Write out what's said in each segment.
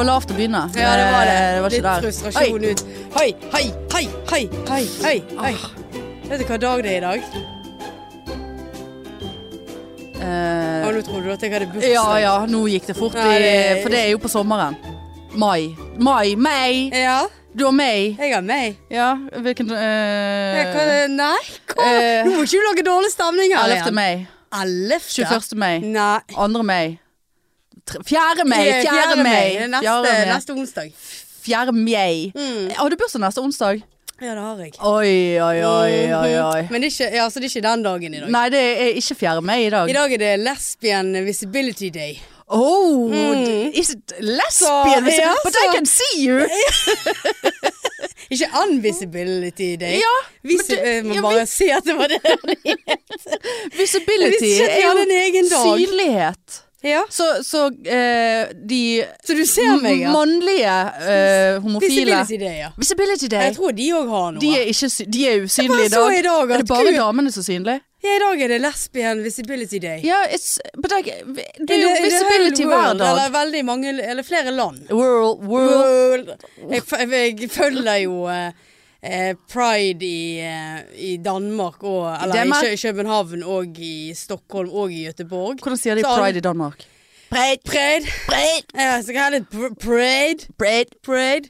var lavt å begynne. Ja, det var det. Eh, det var Litt frustrasjon ut. Hei, hei, hei, hei, hei, hei, hei. Vet du hva dag det er i dag? Eh, ah, nå trodde du at jeg hadde bursdag. ja ja, nå gikk det fort, i, det- for det er jo på sommeren. Mai. Mai, May! Ja, Du har May. jeg har May. Ja, hvilken uh, Jeg kan, nei, hva? Uh, Nå må ikke du lage dårlig stemning her 11. mai. 11. 21. mai. Nei. 2. May. Tre- 4. May. Eh, 4. mai. Neste, onsdag. 4. mai. Mm. Har du bursdag neste onsdag? Ja, det har jeg. Oi, oi, oi, oi, oi. Men det er ikke, ja, så det er ikke den dagen i dag. Nei, det er ikke 4. Mai i dag. I dag er det Lesbian Visibility Day. Oh, Mm. is it lesbian? Så, ja, but så- I can see you! Ikke Unvisibility Day. Ja, Vis, det- jeg må ja, bare si at det var det. visibility er jo synlighet. Ja, Så, så eh, de Så du ser meg, ja. mannlige eh, homofile Visibility Day, ja. Visibility Day. Jeg tror de òg har noe. De er, ikke, sy- de er usynlige i Jeg så dag. i dag Er det bare Gud- damene som er synlige? Ja, I dag er det Lesbian Visibility Day. Ja, it's, but I, det er jo I the- i the visibility whole hver world, dag. Eller veldig mange, eller flere land. World, world. World. Jeg, f- jeg følger jo eh, eh, Pride i, eh, i Danmark og Eller Danmark? i København og i Stockholm og i Göteborg. Hvordan sier de Så pride i Danmark? Pride, Pride. pride, Ja, så kan jeg litt Pride. pride. Pride.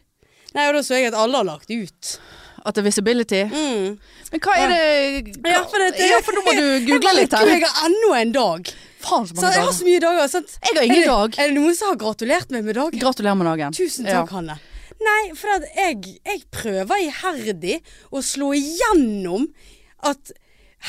Nei, og da så jeg at alle har lagt ut. At det er visibility? Mm. Men hva er det hva, Ja, for det- ja, for nå må du google litt her. Jeg har ennå en dag. Faen så Så dager. jeg har så mye dager. Sant? Jeg har ingen er det, dag. Er det noen som har gratulert meg med dagen? Gratulerer med dagen. Tusen Ja. takk, Hanne. Nei, for jeg, jeg prøver iherdig å slå igjennom at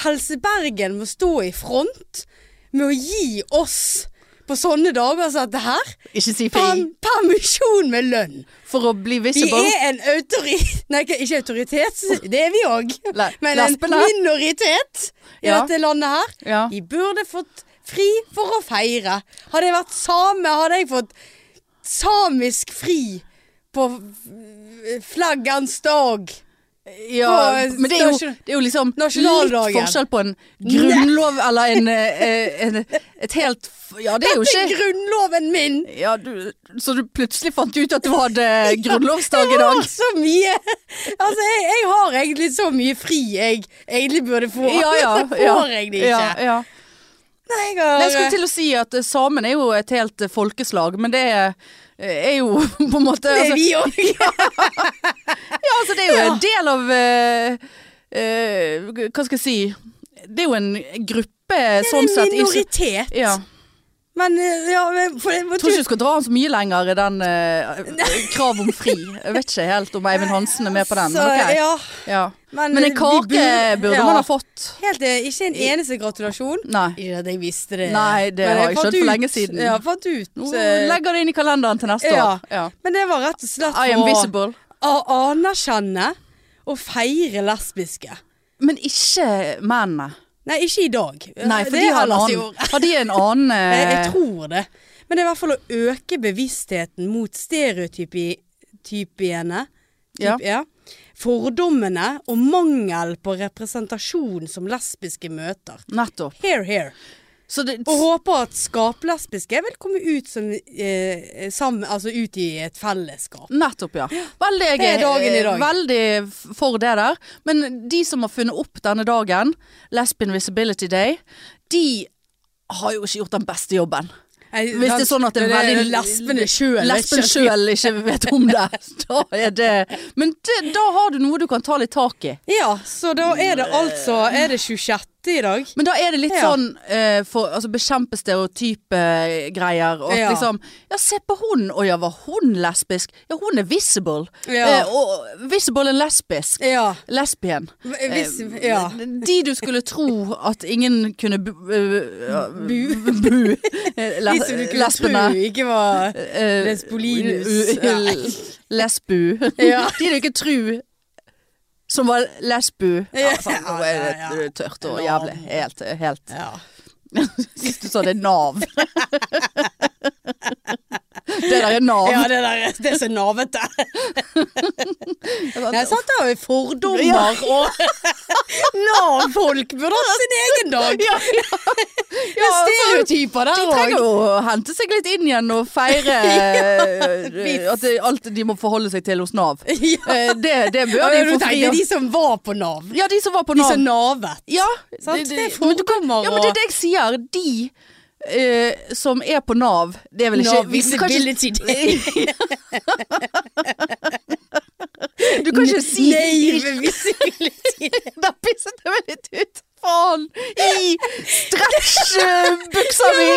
Helse Bergen må stå i front med å gi oss på sånne dager som dette her Ikke si fri. permisjon med lønn. For å bli Vi er en autoritet Nei, ikke autoritet, det er vi òg. Men en minoritet i Ja. dette landet her. Ja. Vi burde fått fri for å feire. Hadde jeg vært same, hadde jeg fått samisk fri på flaggans dag. Ja, men det er, jo, det er jo liksom litt forskjell på en grunnlov eller en, en, en Et helt Ja, det er jo Det er ikke grunnloven min! ja, du, Så du plutselig fant ut at du hadde grunnlovsdag i Jeg dag? har så mye Altså, jeg, jeg har egentlig så mye fri jeg egentlig burde få. Ja, ja. Ja. får jeg det ikke. Ja, ja. Nei, jeg har Nei, Jeg skulle til å si at samene samen er jo et helt eh, folkeslag, men det er, er jo på en måte Det er altså, vi òg. Ja, altså det er jo en del av uh, uh, Hva skal jeg si Det er jo en gruppe sånn en sett. i- minoritet. Ja. Men eh, ja, men for, for, Jeg tror ikke du skal dra den så mye lenger i den eh, krav om fri. Jeg vet ikke helt om Eivind Hansen er med på den. Så, Men, okay. ja, ja. men, men eh, en kake burde ja. man ha fått. Helt, eh, ikke en eneste gratulasjon. Nei. Ikke at jeg visste det. Nei, det Men har jeg skjønt for lenge siden. Ja, fant ut. Nå eh, legger det inn i kalenderen til neste ja. år. Ja. Men det var rett og slett I am visible. å anerkjenne og feire lesbiske. Men ikke mennene. Nei, ikke i dag. Nei, for Det de har, en annen, har de en annen eh, jeg tror det. Men det er i hvert fall å øke bevisstheten mot stereotypiene. Ja. Ja. Fordommene og mangel på representasjon som lesbiske møter. Nettopp. Here, here. Så det, Og håper at skaplesbiske vil komme ut, som, eh, sammen, altså ut i et fellesskap. Nettopp, ja. Veldig, Det er dagen i dag. veldig for det der. Men de som har funnet opp denne dagen, Lesbian Visibility Day, de har jo ikke gjort den beste jobben. Jeg- Hvis det er sånn at det er veldig Lesbene sjøl. Lesben selv ikke vet om det. Da er det Men det, da har du noe du kan ta litt tak i. Ja, så da er det altså Er det 26. i dag? Men da er det litt Ja. sånn eh, for altså bekjempe stereotype greier. Og at Ja. liksom Ja, se på hun! Å ja, var hun lesbisk? Ja, hun er visible. Ja. Eh, og visible er lesbisk. Ja. Lesbien. Hvis, Eh, ja. De du skulle tro at ingen kunne bu... eh, Bu. bu. Eh, De som du kunne lesbene. tro ikke var Lesbolinus. Lesbu. Ja. De du ikke tro som var lesbu. Ja, Ja, nå er det tørt og jævlig. Helt, helt Ja. Sist du sa det er Nav. det der er Nav. ja, det der Det er så navete. Nei, sant, det er jo fordommer Ja. og Nav-folk burde hatt sin egen dag. Ja, ja. ja stereotyper der òg. De trenger jo å hente seg litt inn igjen og feire eh, at det, alt de må forholde seg til hos Nav. Eh, Det, det bør Ja, de få fri de som var på Nav. Ja, de som var på De som navet. Ja, Sant? Det er fordommer og ja, men det er det jeg sier. De eh, som er på Nav, det er vel ikke Nav Visibility Day. Du kan ikke si Nei, visibility day. Da pisset jeg meg litt ut. Faen! I stretchbuksa mi!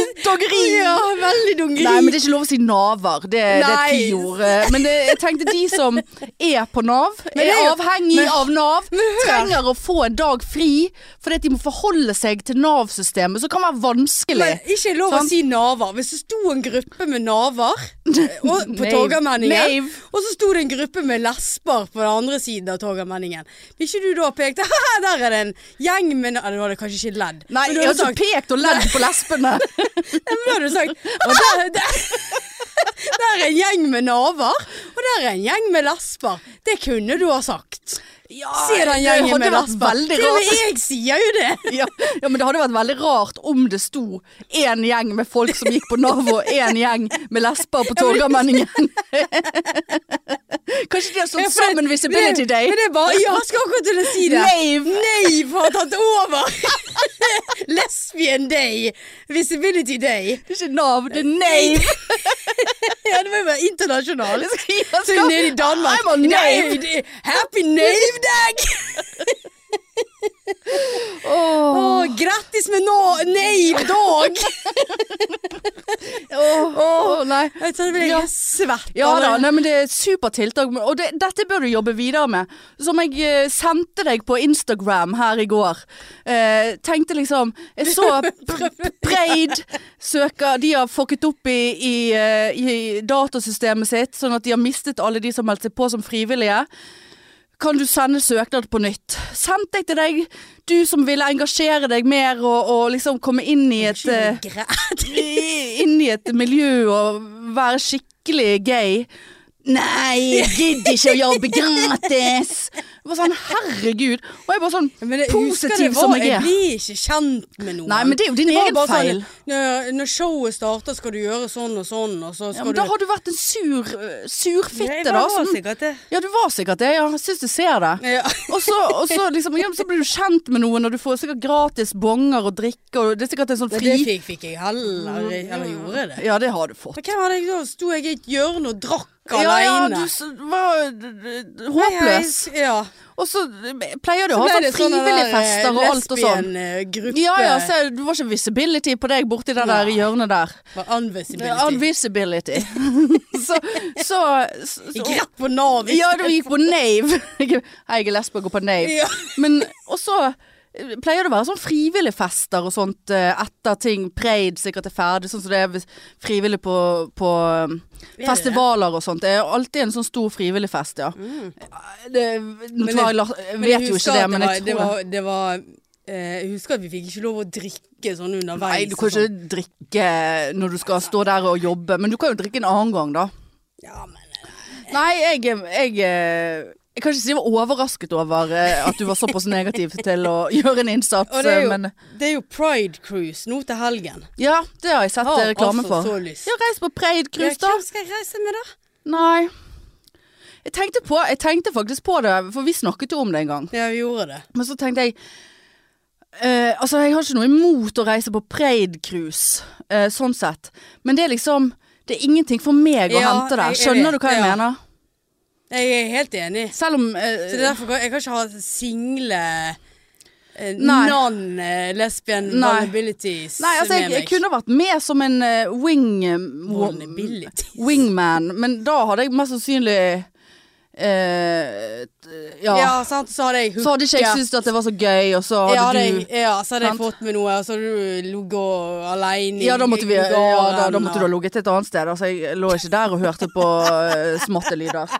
Doggeri! Ja, veldig dongeri. Nei, men det er ikke lov å si naver. Det, det er ti ord. Men det, jeg tenkte de som er på Nav, er avhengig men- av Nav, trenger å få en dag fri fordi de må forholde seg til Nav-systemet, som kan være vanskelig. Men ikke lov å si naver. Hvis det sto en gruppe med naver og, på. Torgallmenningen, og så sto det en gruppe med lesber på den andre siden av Torgallmenningen, vil ikke du da peke der er det en gjeng med Eller du hadde kanskje ikke ledd. Nei, jeg har hadde ikke pekt og ledd på lesbene. Nei, men da hadde du sagt og der, der, der er en gjeng med naver, og der er en gjeng med lesber. Det kunne du ha sagt. Ja, Sier den det gjengen med vært veldig rart. med jeg sier jo det. Ja, ja, men det hadde vært veldig rart om det sto én gjeng med folk som gikk på Nav, og én gjeng med lesber på Torgallmenningen. Kanskje de har sånn sammen Visibility Day? Men det er bare, ja, skal akkurat til å si det. Nave. Nave har tatt over. Lesbian Day. Visibility Day. Det er ikke Nav, det er Nave. Ja, det må jo være jeg Så nede i Danmark. Nave. Happy Nave Dag! oh. oh. grattis med nå, Nave Dag! åh, oh, nei. Jeg tror det blir Ja. svett. Ja da, nei, men det er supertiltak, og det, dette bør du jobbe videre med. Som jeg eh, sendte deg på Instagram her i går. Eh, tenkte liksom Jeg så Preid søker De har fucket opp i, i, eh, i datasystemet sitt, sånn at de har mistet alle de som meldte seg på som frivillige. Kan du sende søknad på nytt? Sendte jeg til deg, du som ville engasjere deg mer og, og liksom komme inn i et eh, inn i et miljø og være skikkelig gay. Nei, jeg gidder ikke å jobbe gratis! Jeg var sånn, herregud. Og jeg bare sånn Men jeg positiv var, som jeg er. Jeg blir ikke kjent med noen. Nei, men det er jo din egen feil. Sånn, når, når showet starter, skal du gjøre sånn og sånn, og så Ja, men du da har du vært en sur, surfitte, da. Jeg var sikkert det. ja, du var sikkert det. Ja. Jeg syns du ser det. Ja. Og så, og så, liksom, ja, så blir du kjent med noen, og du får sikkert gratis bonger og drikke, og det er sikkert en sånn fri fri... det fikk, fikk jeg heller, eller gjorde jeg det? Ja, det har du fått. Men hvem hadde jeg da? Sto jeg i et hjørne og drakk Ja, ja, du var håpløs. Ja. Og så pleier du å Så ha sånn frivillige fester og eh, alt og sånn. lesbian-gruppe. Ja ja, så du var ikke visibility på deg borti det der hjørnet der. Var Unvisibility. Unvisibility. så, så, så, Gikk rett på Nav. Ja, du gikk på Nave. Hei, jeg er lesbe og går på Nave. Ja. Men og så eh, pleier det å være sånn frivillige fester og sånt eh, etter ting. Preid sikkert er ferdig, sånn som det er frivillig på, på um, festivaler og sånt. Det er alltid en sånn stor frivillig fest, ja. Mm. Det, nå tar jeg- jeg, vet jo ikke det, men jeg det tror det. var, det var eh, Jeg husker at vi fikk ikke lov å drikke sånn underveis. Nei, du kan sånn. ikke drikke når du skal stå der og jobbe, men du kan jo drikke en annen gang, da. Ja, men Nei, jeg, jeg, jeg kan ikke si jeg var overrasket over eh, at du var såpass negativ til å gjøre en innsats, det er jo, men det er jo Pride Cruise nå til helgen. ja, det har jeg sett Har eh, reklame altså for. så lyst. Ja, reis på Pride cruise, da. Hvem skal jeg reise med, da? Nei. Jeg tenkte, på, jeg tenkte faktisk på det, for vi snakket jo om det en gang. Ja, vi gjorde det. Men så tenkte jeg eh, Altså, jeg har ikke noe imot å reise på Pride cruise, eh, sånn sett. Men det er liksom Det er ingenting for meg å Ja, hente der. jeg- jeg Skjønner du hva jeg ja. mener? Jeg er helt enig. Selv om eh, Så det er derfor kan- jeg kan ikke ha single eh, Nei. non-lesbian Nei. vulnerabilities Nei, altså, jeg, med jeg kunne vært med som en eh, wing... Vulnerabilities. Wingman, men da hadde jeg mest sannsynlig eh, ja. Ja, sant, så hadde jeg hooket. Så hadde ikke jeg syntes at det var så gøy, og så ja, hadde jeg, du ja, så hadde jeg fått med noe, og så hadde du ligget alene ja da, måtte vi, ja, da, da måtte du ha ligget et annet sted. Altså, jeg lå ikke der og hørte på uh, smattelyder.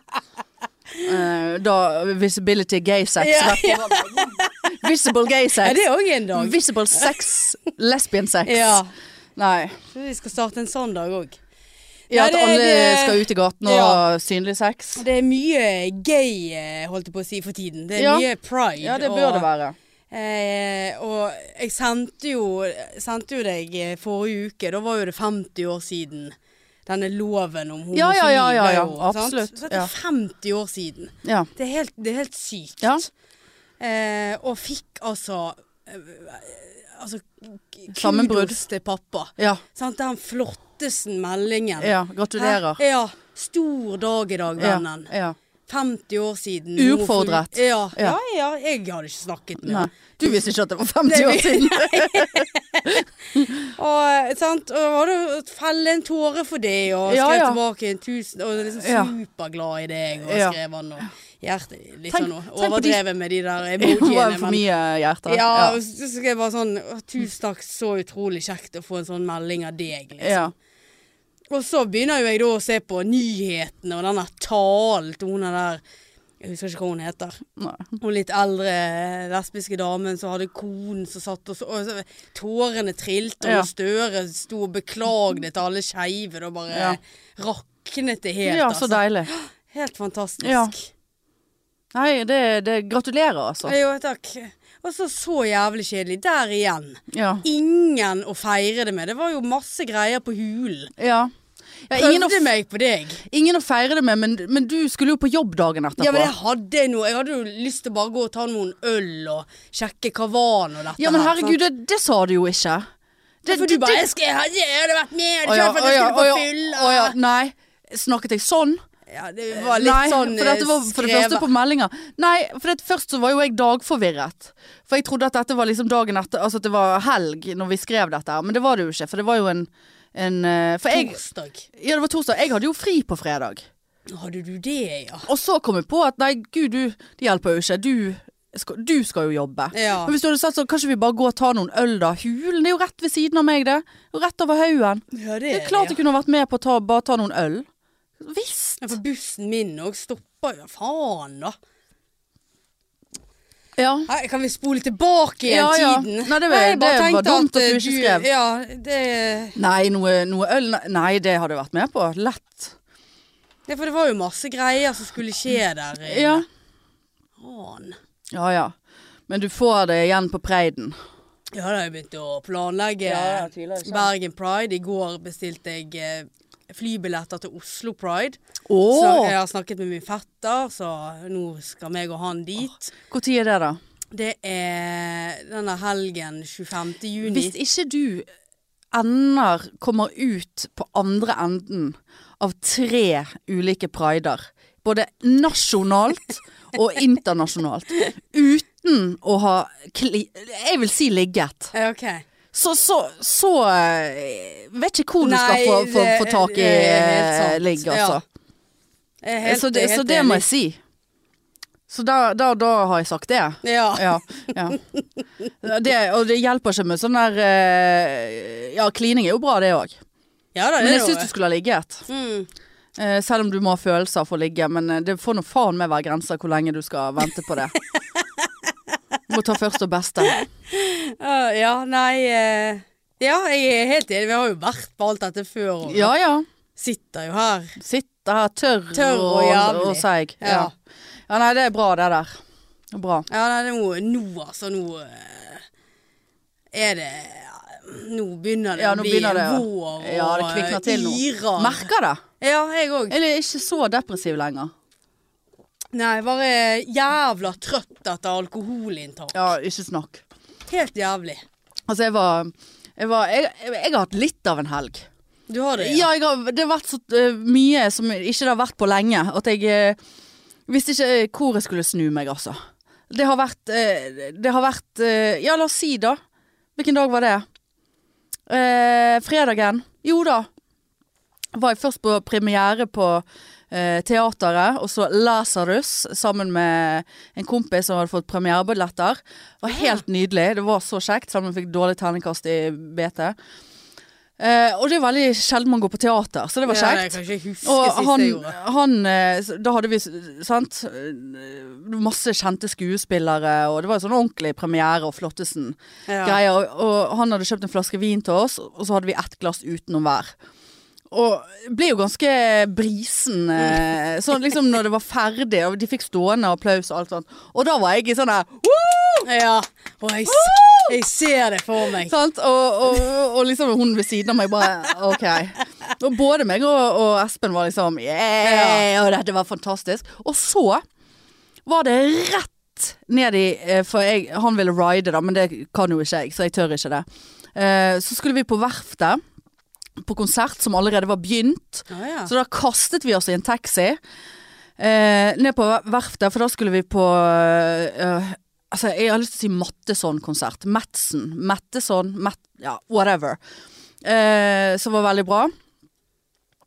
Uh, da Visibility gay sex. Ja. Visible gay Ja, Er det òg en dag. Visible sex. Lesbian sex. Ja. Nei. Så vi skal starte en sånn dag òg. Ja, at alle skal ut i gaten og ha synlig sex. Det er mye gay, eh, holdt jeg på å si, for tiden. Det er mye pride. Ja, det bør og det være. Eh, og jeg sendte jo, sendte jo deg eh, forrige uke. Da var jo det 50 år siden. Denne loven om homofili. Ja, ja, ja, ja, ja, absolutt, Så det er ja. 50 år siden. Ja. Det er helt, det er helt sykt. Ja. Eh, og fikk altså eh, Altså kudos til pappa. Ja. Sant? Den flotteste meldingen. ja. Gratulerer. Hæ? Ja. Stor dag i dag, vennen. ja. 50 år siden. Uoppfordret. Ja. Ja. ja, ja. Jeg hadde ikke snakket med henne. Du visste ikke at det var 50 år siden? Og, sant? og var det felle en tåre for det, og skrev ja. tilbake en tusen Og liksom Ja. superglad i deg, og skrev han og hjertet Litt Tenk- sånn overdrevet de- med de der Det var for mye hjerte. Ja, og så skal jeg bare sånn Tusen takk, så utrolig kjekt å få en sånn melding av deg, liksom. ja. Og så begynner jo jeg da å se på nyhetene og denne talen til hun der Jeg husker ikke hva hun heter. Nei. Hun litt eldre lesbiske damen som hadde konen som satt og så og så- Tårene trilte, Ja. og Støre sto og beklagde til alle skeive. Da bare Ja. raknet det helt, Ja, så altså. deilig. Helt fantastisk. Ja. Nei, det, det gratulerer, altså. Jo, takk. Og så så jævlig kjedelig. Der igjen. Ja. Ingen å feire det med. Det var jo masse greier på hulen. ja. ja Prøvde meg på deg. ingen å feire det med, men, men du skulle jo på jobb dagen etterpå. Ja, men jeg hadde noe. Jeg hadde jo lyst til å bare gå og ta noen øl og sjekke var nå dette Ja, men herregud, det, det sa du jo ikke. Det, for du bare skal, jeg hadde- jeg hadde vært med, Å ja, å jeg ja, skulle på ja, fylla. å ja, Nei, snakket jeg sånn? Ja, det var litt Nei, sånn for dette var for det skrevet. første på meldinger. Nei, for det, først så var jo jeg dagforvirret. For jeg trodde at dette var liksom dagen etter, altså at det var helg når vi skrev dette. Men det var det jo ikke, for det var jo en, en eh, For jeg Torsdag. Ja, det var torsdag. Jeg hadde jo fri på fredag. Hadde du det, ja? Og så kom jeg på at nei, gud, du, det hjelper jo ikke. Du skal, du skal jo jobbe. Ja. Men hvis du hadde sagt sånn, kanskje vi bare går og tar noen øl da? Hulen det er jo rett ved siden av meg, det. Og rett over haugen. ja Det er klart jeg kunne vært med på å ta, bare ta noen øl. Visst. Ja, for bussen min òg stoppa jo. Faen, da. Ja. Nei, kan vi spole tilbake igjen Ja, ja. tiden? Nei, det var- nei, det var dumt at at du ikke skrev. Ja, det Nei, noe, noe øl nei- Nei, det hadde jeg vært med på. Lett. Ja, for det var jo masse greier som skulle skje der. Ja. Faen. Ja ja. Men du får det igjen på Preiden. Ja, da har jeg begynt å planlegge. Bergen Pride. I går bestilte jeg eh, flybilletter til Oslo Pride. Så jeg har snakket med min fetter, så nå skal meg og han dit. Når er det, da? Det er denne helgen 25. juni. Hvis ikke du ender kommer ut på andre enden av tre ulike prider, både nasjonalt og internasjonalt, uten å ha Jeg vil si ligget. Okay. OK. Så, så, så eh, Vet ikke hvor du skal få, få, få tak i eh, ligg, altså. Er helt- så, det, så det må jeg si. Så da, da, da har jeg sagt det. Ja. Ja. ja. Det, og det hjelper ikke med sånn der eh, Ja, klining er jo bra, det òg. ja Men jeg syns du skulle ha ligget. Mm. Selv om du må ha følelser for å ligge. Men det får nå faen meg være grenser hvor lenge du skal vente på det. Må ta først og beste. Ja, ja, nei uh, Ja, jeg er helt enig. Vi har jo vært på alt dette før. Og Ja ja. Sitter jo her. Sitter her tørr, Tørr og og, og seig. Ja. Ja. ja, nei, det er bra, det der. Er Bra. Ja, nei, nå, nå altså, nå eh, er det Nå begynner det Ja, å bli vår og Ja, det kvikner til nå. Merker det. Ja, jeg òg. Eller er ikke så depressiv lenger. Nei, bare jævla trøtt etter alkoholinntak. Ja, ikke snakk. Helt jævlig. Altså, jeg var Jeg, var, jeg, jeg, jeg har hatt litt av en helg. Du har det? Ja, jeg har, det har vært så uh, mye som ikke det har vært på lenge. At jeg uh, visste ikke eh, hvor jeg skulle snu meg, altså. Det har vært uh, Det har vært Ja, la oss si, da. Hvilken dag var det? Fredagen. Jo da. Var jeg først på premiere på eh, teateret, og så Lasarus sammen med en kompis som hadde fått premierebilletter. Det var helt nydelig. Det var så kjekt, selv om jeg fikk dårlig terningkast i BT. Eh, og det er veldig sjelden man går på teater, så det var Ja, jeg kjekt. kan ikke huske Og han, han eh, Da hadde vi, sant eh, Masse kjente skuespillere, og det var en sånn ordentlig premiere og flottesen Ja. Og, og han hadde kjøpt en flaske vin til oss, og så hadde vi ett glass utenom hver. Og ble jo ganske brisen eh, sånn liksom når det var ferdig, og de fikk stående applaus og alt sånt. Og da var jeg i sånn der Ja. Og jeg, s- jeg ser det for meg. Sant? Og, og, og liksom hun ved siden av meg bare OK. Og både meg og, og Espen var liksom Yeah! Og dette var fantastisk. Og så var det rett ned i eh, For jeg, han ville ride, da, men det kan jo ikke jeg, så jeg tør ikke det. Eh, Så skulle vi på verftet. På konsert som allerede var begynt. Ah, ja. Så da kastet vi oss i en taxi eh, ned på verftet, for da skulle vi på eh, Altså, jeg har lyst til å si Matteson-konsert. Madsen. Matteson. Matt, ja, whatever. Eh, som var veldig bra.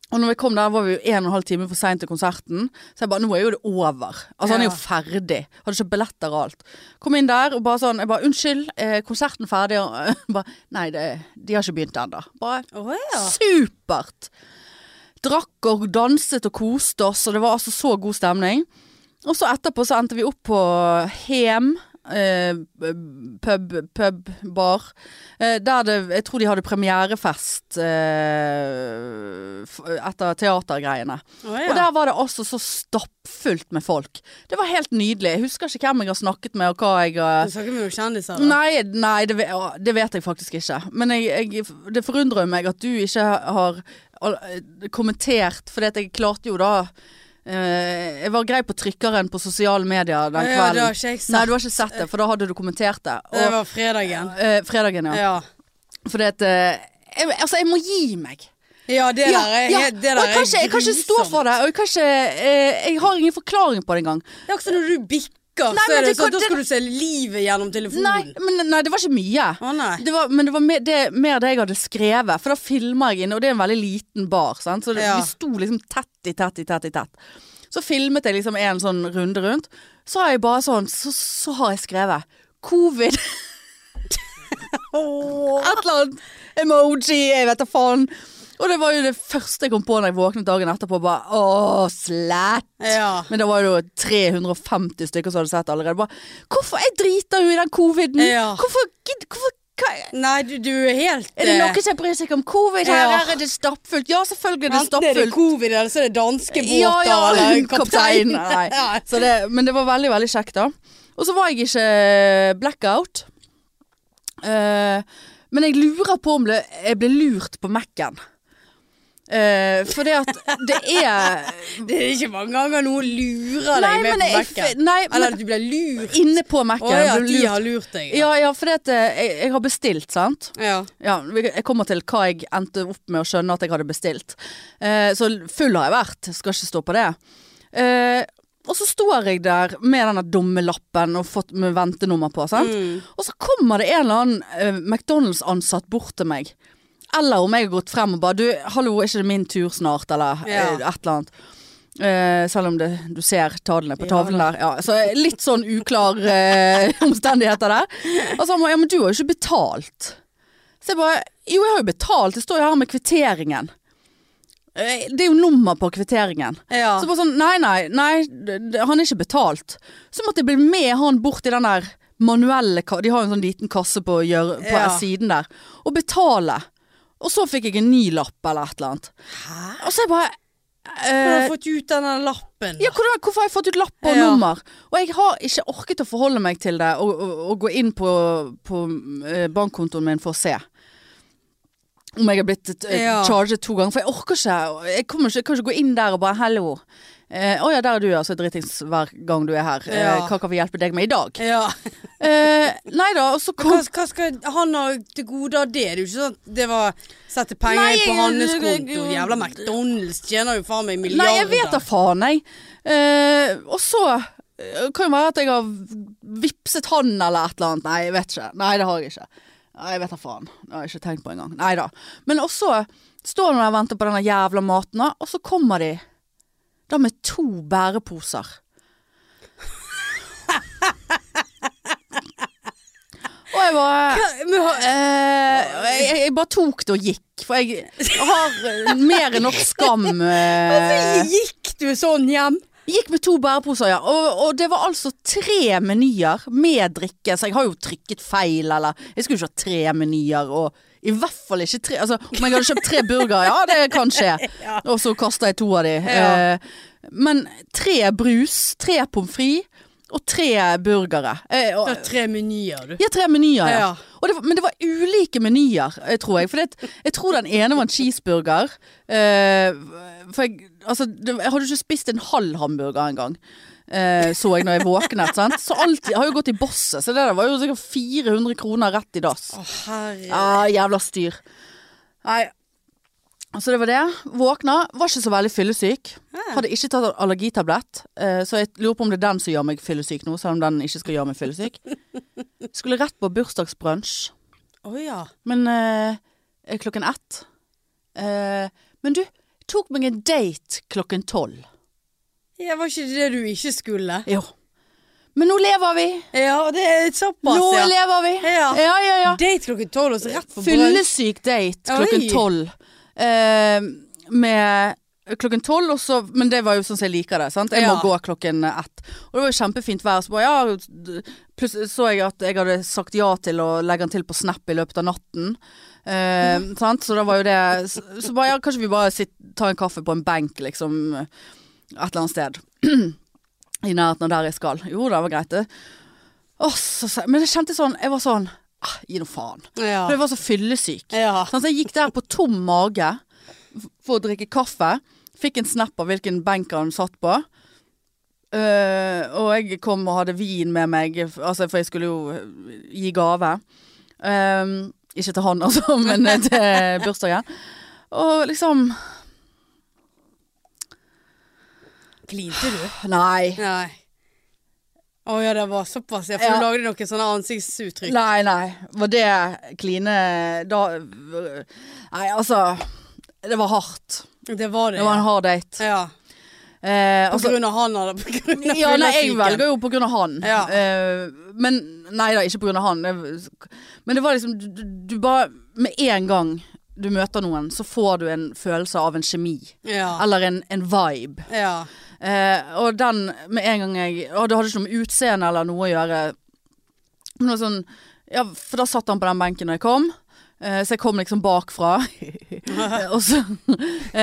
Og når vi kom der, var vi jo en og en halv time for seint til konserten. Så jeg bare Nå er jo det over. Altså, han er jo ferdig. Hadde ikke billetter og alt. Kom inn der og bare sånn Jeg bare Unnskyld, er konserten ferdig? Og bare Nei, det, de har ikke begynt ennå. Bare oh, ja. Supert! Drakk og danset og koste oss, og det var altså så god stemning. Og så etterpå så endte vi opp på Hem. Eh, pub, pub, bar. Eh, der det Jeg tror de hadde premierefest eh, etter teatergreiene. Å Og der var det også så stappfullt med folk. Det var helt nydelig. Jeg husker ikke hvem jeg har snakket med, og hva jeg Du snakker med noen kjendiser? da? Nei, nei det, det vet jeg faktisk ikke. Men jeg, jeg, det forundrer meg at du ikke har kommentert, for jeg klarte jo da eh, Jeg var grei på trykkeren på sosiale medier den ja, det har kvelden. ikke jeg Nei, du har ikke sett det, for da hadde du kommentert det. Det var fredagen. Uh, fredagen, ja. Ja. Fordi at uh, jeg, Altså, jeg må gi meg. Ja, det der er, ja. det og der jeg kan, er ikke, jeg kan ikke stå for det. Og jeg ikke Jeg har ingen forklaring på det engang. Det er også når du bikker, Nei, så er det det sånn, da skal du se livet gjennom telefonen. Nei, men, nei, det var ikke mye. Å. Det var, men det var mer det, mer det jeg hadde skrevet, for da filmer jeg inne, og det er en veldig liten bar, sant? så det, Ja. vi sto liksom tett i tett i tett i tett. Så filmet jeg liksom en sånn runde rundt. Så har jeg bare sånn, så, så har jeg skrevet covid, et eller annet emoji, jeg vet da faen. Og det var jo det første jeg kom på når jeg våknet dagen etterpå, bare åh, slætt. Ja. Men det var jo 350 stykker som hadde sett allerede. Bare, hvorfor? Jeg driter jo i den coviden. Ja. Hvorfor, hvorfor Nei, du, du er helt Er det eh, noen som bryr seg om covid her? Ja. Her er det stappfullt. Ja, selvfølgelig er det Enten er det covid, eller så er det danske båter, Ja, ja, eller kaptein. kaptein. Det, men det var veldig, veldig kjekt, da. Og så var jeg ikke blackout. Uh, men jeg lurer på om det... jeg ble lurt på Mac-en. Uh, for det at det er Det er ikke mange ganger noen lurer deg Nei, med på Mac-en. Eller at du blir lurt. inne på Mac-en. Oh, ja, de har lurt deg. Ja, ja, for det at eh, jeg, jeg har bestilt, sant. Ja. Ja, jeg kommer til hva jeg endte opp med å skjønne at jeg hadde bestilt. Uh, så full har jeg vært, skal ikke stå på det. Uh, og så står jeg der med denne dommelappen og fått med ventenummer på, sant. Mm. Og så kommer det en eller annen McDonald's-ansatt bort til meg. Eller om jeg har gått frem og bare Du, hallo, er ikke det min tur snart? Eller Ja. eh, et eller annet. Uh, selv om det, du ser tallene på tavlen der. Ja, så litt sånn uklar uh, omstendigheter der. Og så han bare Ja, men du har jo ikke betalt. Så jeg bare Jo, jeg har jo betalt. Det står jo her med kvitteringen. Det er jo nummer på kvitteringen. ja. Så bare sånn, nei, nei, nei, han er ikke betalt. Så måtte jeg bli med han bort i den der manuelle De har jo en sånn liten kasse på, på Ja. siden der. Og betale. Og så fikk jeg en ny lapp eller et eller annet. Hæ? Og så jeg bare hvordan har eh, du fått ut denne lappen? ja, hvordan, hvorfor har jeg fått ut lapp og Ja. nummer? Og jeg har ikke orket å forholde meg til det og, og, og gå inn på, på eh, bankkontoen min for å se. Om jeg har blitt eh, Ja. charget to ganger. For jeg orker ikke. Jeg, ikke, jeg kan ikke gå inn der og bare 'hallo'. Eh, 'Å ja, der er du, altså. Så dritings hver gang du er her. Eh, Ja. hva kan vi hjelpe deg med i dag?' Ja. Eh, nei da, og så kom hva skal han ha til gode av det? Det er jo ikke sånn at det var sette penger Nei, på hans konto. Jævla McDonald's tjener jo faen meg milliarder. Nei, jeg vet da faen, jeg. Eh, og så eh, kan jo være at jeg har vipset han eller et eller annet. Nei, jeg vet ikke. Nei, det har jeg ikke. Nei, jeg vet da faen. Det har jeg ikke tenkt på engang. Nei da. Men også står han og venter på denne jævla maten, og så kommer de da med to bæreposer. Og jeg bare eh, jeg, bare tok det og gikk, for jeg har eh, mer enn nok skam. eh, Hvorfor gikk du sånn hjem? Gikk med to bæreposer, ja. Og, og det var altså tre menyer med drikke. Så jeg har jo trykket feil, eller Jeg skulle ikke ha tre menyer, og i hvert fall ikke tre Altså, om jeg hadde kjøpt tre burgere, ja, det kan skje. Ja. Og så kasta jeg to av de. Ja. Eh, men tre brus, tre pommes frites, og tre burgere. Eh, og, Det var tre menyer, du. ja, tre menyer, ja. Det var, men det var ulike menyer, eh, tror jeg. For det, jeg tror den ene var en cheeseburger. Eh, for jeg, altså, jeg hadde ikke spist en halv hamburger engang. Eh, så jeg når jeg våknet. Sant? Så alt har jo gått i bosset, så det der var jo sikkert 400 kroner rett i dass. Å, herre. Ah, jævla styr. Nei. Så det var det. Våkna, var ikke så veldig fyllesyk. Hadde ikke tatt allergitablett, eh, så jeg lurer på om det er den som gjør meg fyllesyk nå, selv om den ikke skal gjøre meg fyllesyk. Skulle rett på bursdagsbrunsj, Å ja. men eh, klokken ett. Eh, men du, tok meg en date klokken tolv. Ja. Var ikke det du ikke skulle? Jo. Men nå lever vi! Ja, det er såpass, Nå ja. lever vi! Ja. ja, ja. ja. Date klokken tolv, og så rett på brunch. Fyllesyk date klokken tolv. Eh, med klokken tolv, og så Men det var jo sånn som jeg liker det. Sant? Jeg må Ja. gå klokken ett. Og det var jo kjempefint vær. Så bare, ja, plutselig så jeg at jeg hadde sagt ja til å legge den til på Snap i løpet av natten. Eh, sant? Så da var jo det Så, så bare, ja, kanskje vi bare sitter, tar en kaffe på en benk, liksom. Et eller annet sted. I nærheten av der jeg skal. Jo, det var greit, det. Åh, så, så, men jeg kjente sånn Jeg var sånn ah, Gi nå faen. Ja. For jeg var så fyllesyk. ja. Sånn, så jeg gikk der på tom mage for å drikke kaffe. Fikk en snap av hvilken benk han satt på. Uh, og jeg kom og hadde vin med meg, altså, for jeg skulle jo eh, gi gave. Um, ikke til han, altså, men til bursdagen. Og liksom Klinte du? Nei. Nei. Å ja, det var såpass. Ja, for Ja. du lagde noen sånne ansiktsuttrykk. Nei, nei. Var det kline da Nei, altså. Det var hardt. Det var det. Det var en hard date. ja. Eh, På altså, grunn av han eller på grunn av Ja, nei, jeg velger jo på grunn av han. Ja. Eh, men Nei da, ikke på grunn av han. Men det var liksom du, du- du bare Med en gang du møter noen, så får du en følelse av en kjemi. Ja. Eller en, en vibe. ja. Eh, og den med en gang jeg Og det hadde ikke noe med utseende eller noe å gjøre. Noe sånn Ja, for da satt han på den benken da jeg kom. Eh, så jeg kom liksom bakfra. Eh, og så uh,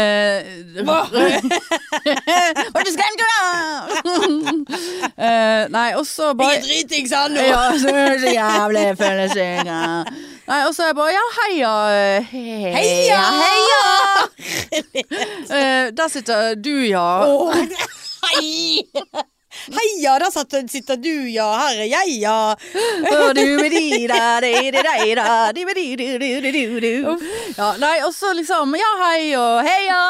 Nei, og så bare Jeg er dritings han nå! ja, så så jævlig følelsessyk. Nei, og så er jeg bare Ja, heia. Heia! Heia! Eh, der sitter du, ja. Oh, hei! Heia, der satt- sitter du, ja. Her er jeg, ja. Da, da. Ja, nei, og så liksom Ja, hei og heia.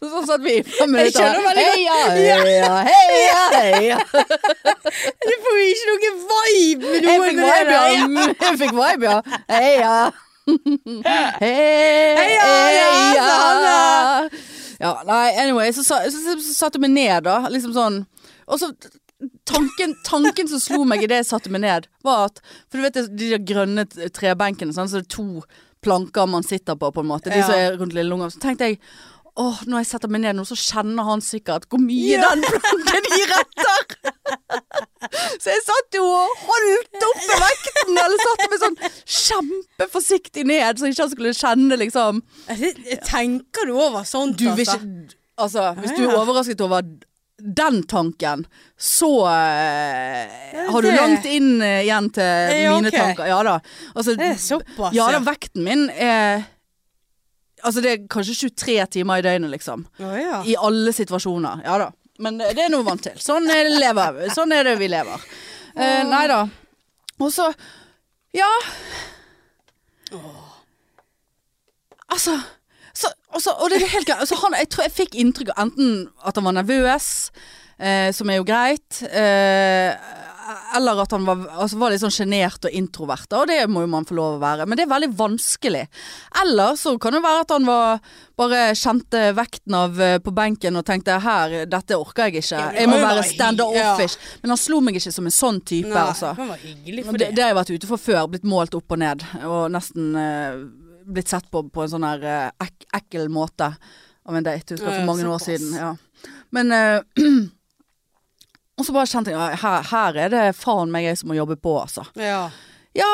Sånn satt vi i fem minutter. Heia, heia, heia, heia. Du får jo ikke noe vibe med noe med det vibe, der. ja. Jeg fikk vibe, ja. Heia. Heia, heia. sånn, Ja, nei, anyway, så, så, så, så satte jeg meg ned, da. Liksom sånn. Og så tanken, tanken som slo meg idet jeg satte meg ned, var at For du vet de der grønne trebenkene, sånn, så det er to planker man sitter på, på en måte. De som er rundt lille lungen. Så tenkte jeg Åh, når jeg setter meg ned nå, så kjenner han sikkert hvor mye Ja. den planken gir etter. Så jeg satt jo og holdt oppe vekten, eller satte meg sånn kjempeforsiktig ned, så ikke han skulle kjenne liksom Tenker du over sånt, Du altså? ikke Altså, hvis du er overrasket over den tanken, så uh, har du langt inn uh, igjen til Ja, mine tanker. Ja da. Altså, Det er såpass, ja da, vekten min er Altså, det er kanskje 23 timer i døgnet, liksom. Oh, ja. I alle situasjoner. Ja da. Men det er noe vant til. Sånn er lever. Sånn er det vi lever. Uh, nei da. Og så Ja. Altså så, og, så, og det er helt greit. Altså, han, jeg tror jeg fikk inntrykk av enten at han var nervøs, eh, som er jo greit, eh, eller at han var, altså, var litt sånn sjenert og introvert. Og det må jo man få lov å være. Men det er veldig vanskelig. Eller så kan det være at han var, bare kjente vekten av eh, på benken og tenkte her, dette orker jeg ikke. Jeg må være standoffish. stand-offish. Men han slo meg ikke som en sånn type, Nei, altså. Han var hyggelig for det, det. det har jeg vært ute for før. Blitt målt opp og ned. Og nesten eh, blitt sett på på en sånn her eh, ek ekkel måte av en date. Husker jeg for mange år siden. Ja. Men eh, Og så bare kjente jeg her, her er det faen meg jeg som må jobbe på, altså. Ja. Ja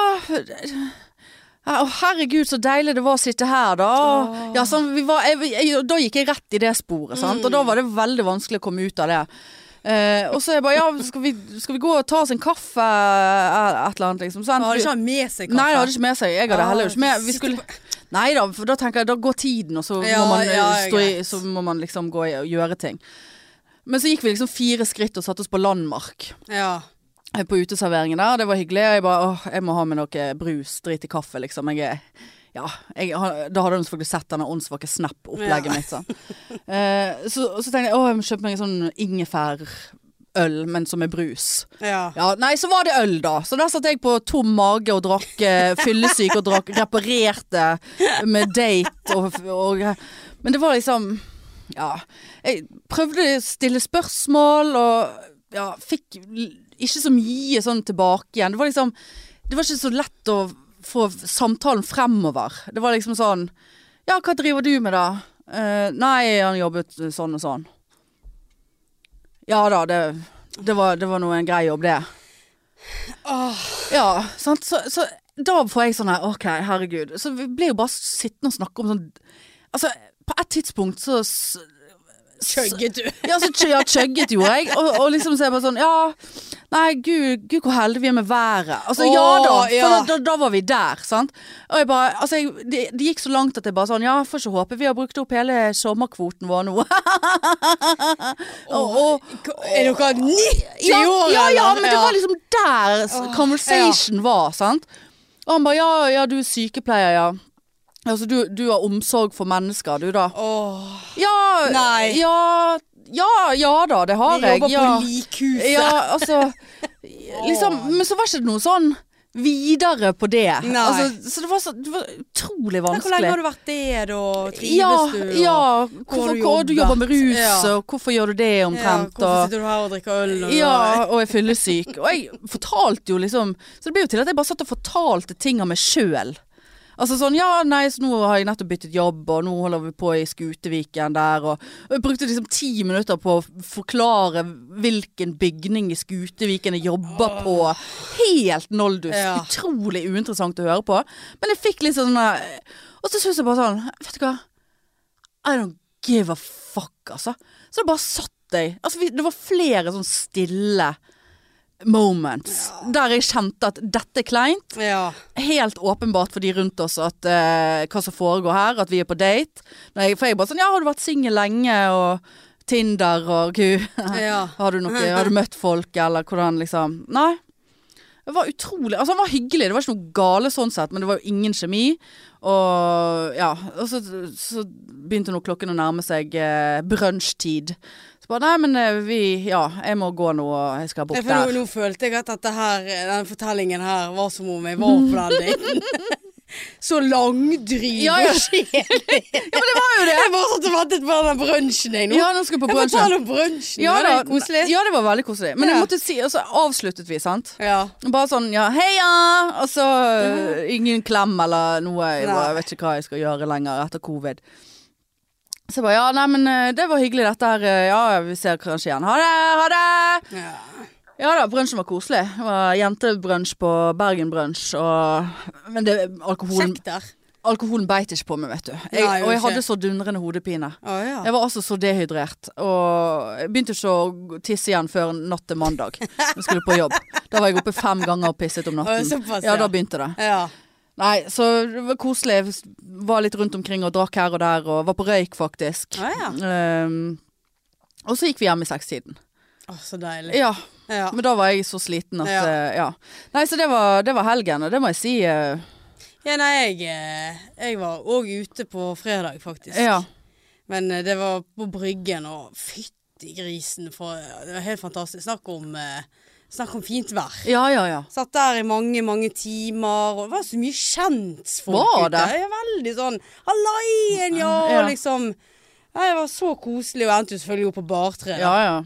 herregud, så deilig det var å sitte her, da. Ja, sånn, vi var, jeg, jeg, da gikk jeg rett i det sporet, sant. Og da var det veldig vanskelig å komme ut av det. Eh, og så er jeg bare Ja, skal vi, skal vi gå og ta oss en kaffe? eh, Et eller annet, liksom. Hadde ikke han med seg kaffe? Nei, det hadde ikke med seg. Jeg hadde Ah, heller ikke med. Vi skulle Nei da, for da tenker jeg da går tiden, og så Ja, må man eh, ja, stå i. Så må man liksom gå og gjøre ting. Men så gikk vi liksom fire skritt og satte oss på Landmark Ja. eh, på uteserveringen der. Det var hyggelig. Jeg bare åh, jeg må ha med noe brus. Drit i kaffe, liksom. Jeg er ja, jeg, da hadde hun selvfølgelig sett denne åndssvake Snap-opplegget Ja. mitt. Sånn. Eh, så, så tenkte jeg å, jeg må kjøpe meg en sånn ingefærøl, men som er brus. ja. Ja, Nei, så var det øl, da. Så der satt jeg på tom mage og drakk eh, fyllesyk og drakk reparerte med date og, og Men det var liksom Ja. Jeg prøvde å stille spørsmål og ja, fikk ikke så mye sånn tilbake igjen. Det var liksom Det var ikke så lett å få samtalen fremover. Det var liksom sånn Ja, hva driver du med, da? Uh, nei, han jobbet sånn og sånn. Ja da, det, det, var, det var nå en grei jobb, det. Oh. Ja, sant. Så, så da får jeg sånn her, OK, herregud. Så vi ble jo bare sittende og snakke om sånn Altså, på et tidspunkt så Chugget du? Ja, så ja, chugget gjorde jeg. Og, og liksom så er jeg bare sånn Ja, nei, gud, gud hvor heldige vi er med været. Altså, ja da. For ja. da, da, var vi der, sant. Og jeg bare Altså, jeg, det, det gikk så langt at jeg bare sånn Ja, får ikke håpe vi har brukt opp hele sommerkvoten vår nå. og, og, Er dere 90 ja, år, ja, ja, men det var liksom der Åh, conversation var, sant. Og han bare ja, ja, du er sykepleier, ja. Altså, du, du har omsorg for mennesker, du da. Åh, Ja, Nei. ja, ja, ja da, det har jeg. vi jeg. jobber Ja. på likhuset. ja, altså Liksom, men så var ikke det noe sånn videre på det. Altså, så det var, så, det var utrolig vanskelig. Hvor lenge har du vært det, da? Trives Ja, du? og- ja. Hvorfor, har du hvor, du jobber med rus. Ja. og hvorfor gjør du det omtrent? Ja, hvorfor sitter du her og drikker øl? Og ja, og er fyllesyk. Og jeg fortalte jo liksom Så det ble jo til at jeg bare satt og fortalte ting av meg sjøl. Altså sånn ja, nei, så nå har jeg nettopp byttet jobb, og nå holder vi på i Skuteviken der, og, og jeg brukte liksom ti minutter på å forklare hvilken bygning i Skuteviken jeg jobber på. Helt noldus. Ja. Utrolig uinteressant å høre på. Men jeg fikk litt sånn eh, Og så syns jeg bare sånn Vet du hva? I don't give a fuck, altså. Så det bare satt jeg Altså, vi, det var flere sånn stille moments der jeg kjente at dette er kleint. Ja. Helt åpenbart for de rundt oss at uh, hva som foregår her, at vi er på date. Jeg, for jeg bare sånn Ja, har du vært singel lenge? Og Tinder og gud. ja. Har du noe Har du møtt folk, eller hvordan liksom Nei. Det var utrolig Altså, han var hyggelig. Det var ikke noe gale sånn sett, men det var jo ingen kjemi. Og ja. Og så, så begynte nå klokken å nærme seg eh, brunsjtid. Så bare Nei, men eh, vi Ja, jeg må gå nå, og jeg skal Ja, bort For nå, der. nå følte jeg at dette her, denne fortellingen her var som om jeg var på den daten. Så langdryg Ja, ja. og kjedelig. Ja, men det var jo det! Jeg bare satt og ventet på den brunsjen jeg nå. Ja, nå skal på Jeg brunsjen. forteller om brunsjen. Ja, var det koselig? ja, det var veldig koselig. Men jeg måtte si Og så avsluttet vi, sant. Ja. Bare sånn ja, heia! Og så øh, ingen klem eller noe. Jeg, bare, jeg vet ikke hva jeg skal gjøre lenger etter covid. Så jeg bare ja, nei, men øh, det var hyggelig dette her. øh, Ja, vi ser kanskje igjen. Ha det! Ha det! ja. Ja da, brunsjen var koselig. Det var jentebrunsj på Bergen Brunsj. Men det, alkoholen, alkoholen beit ikke på meg, vet du. Jeg, Nei, og jeg hadde så dundrende hodepine. Å ja. Jeg var altså så dehydrert. Og jeg begynte ikke å tisse igjen før natt til mandag. Jeg skulle på jobb. Da var jeg oppe fem ganger og pisset om Å, natten. såpass, Ja, ja. da begynte det. Ja. Nei, så det var koselig. Var litt rundt omkring og drakk her og der, og var på røyk, faktisk. Ah, ja. um, og så gikk vi hjem i sekstiden. Å, så deilig. Ja, Ja. men da var jeg så sliten at Ja. eh, ja. Nei, så det var, det var helgen, og det må jeg si. Uh, ja, nei, jeg, eh, jeg var òg ute på fredag, faktisk. ja. Men det var på Bryggen, og fytti grisen, for det var helt fantastisk. Snakk om, eh, snakk om fint vær. ja, ja, ja. Satt der i mange, mange timer, og det var så mye kjentfolk Var ute. Jeg er veldig sånn Hallaien, ja, Ja. og liksom. Det var så koselig, og endte jo selvfølgelig opp på bartre. Ja, ja.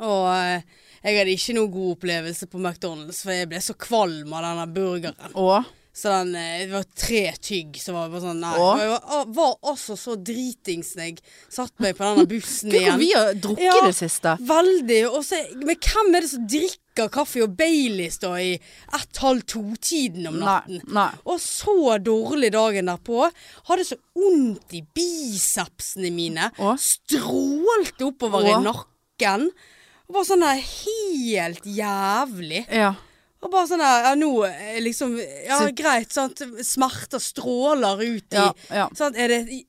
Og eh, jeg hadde ikke noe god opplevelse på McDonald's, for jeg ble så kvalm av denne burgeren. Og Så den, eh, det var tre tygg som var bare sånn Nei. Og jeg var, var altså så dritings da jeg satt meg på denne bussen Gud, igjen. vi har drukket Ja. det siste. Veldig. Og så, men hvem er det som drikker kaffe og Baileys da i ett-halv to-tiden om natten? nei. Og så dårlig dagen derpå. Hadde så vondt i bicepsene mine. Å? Strålte oppover Å? i nakken. Og bare sånn helt jævlig. Ja. Og bare sånn der Ja, nå eh, liksom Ja, greit, sant. Smerter stråler ut i Ja, ja. sant? Er det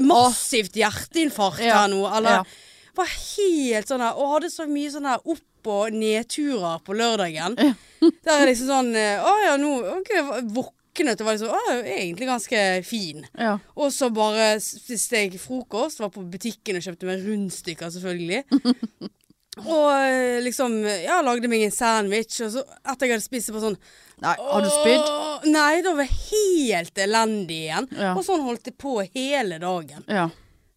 massivt hjerteinfarkt Ja, her nå, eller? ja. Var helt sånn her Og hadde så mye sånn her opp- og nedturer på lørdagen. Der er liksom sånn eh, Å ja, nå ok, våknet og var liksom Å, egentlig ganske fin. Ja. Og så bare spiste jeg frokost, var på butikken og kjøpte meg rundstykker, selvfølgelig. og eh, liksom Ja, lagde meg en sandwich, og så etter jeg hadde spist det, på sånn Nei, har du spydd? Nei, da var jeg helt elendig igjen. Ja. Og sånn holdt det på hele dagen. Ja.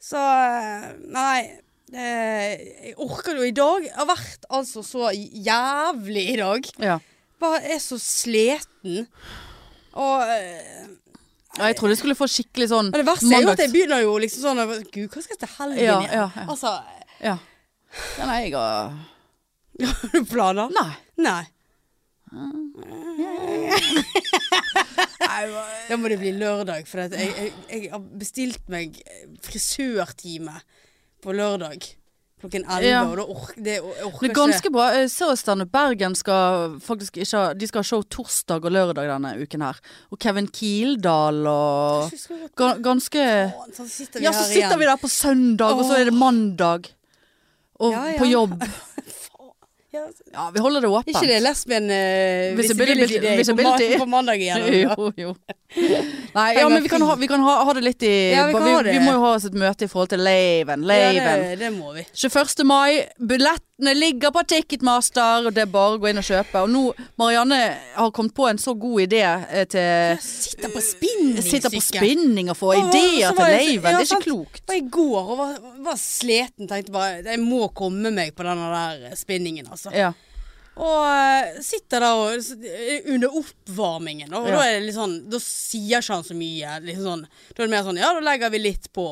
Så eh, Nei. Det, jeg orker jo i dag. Jeg har vært altså så jævlig i dag. ja. Bare er så sliten. Og eh, Ja, jeg trodde jeg skulle få skikkelig sånn mandags... det verste er jo at jeg begynner jo liksom sånn Gud, hva skal jeg til helgen Ja, igjen? ja, ja. Altså, Ja. Ja nei, jeg har har du planer? Nei. Nei. Da må det bli lørdag, for jeg, jeg, jeg har bestilt meg frisørtime på lørdag. Klokken 11, Ja. og da orker det orker Det er ganske bra. Jeg ser Standup Bergen skal faktisk ikke ha De skal ha show torsdag og lørdag denne uken her. Og Kevin Kildahl og Ganske Så sitter vi Ja, så sitter vi der på søndag, og så er det mandag. Og Ja, ja. på jobb. Ja, Ja, vi holder det åpent. ikke det lesbien uh, Visibility- visibility day på, visibility. på mandag igjen? Jo, jo. Nei, ja, men vi kan, ha, vi kan ha, ha det litt i Ja, vi vi, vi må jo ha oss et møte i forhold til Laven. Ja, Laven. det, det må vi. 21. mai. Billettene ligger på Ticketmaster, og det er bare å gå inn og kjøpe. Og nå, Marianne har kommet på en så god idé eh, til Sitter på spinningsykkel. Sitter på spinning og får ideer til Laven. ja, Det er ikke klokt. klokt. var i går og var, var sliten. Tenkte bare jeg må komme meg på denne der spinningen, altså. Ja. Og eh, sitter der og, under oppvarmingen. Og Ja. da er det litt sånn Da sier ikke han så mye. Liksom sånn, da er det mer sånn Ja, da legger vi litt på,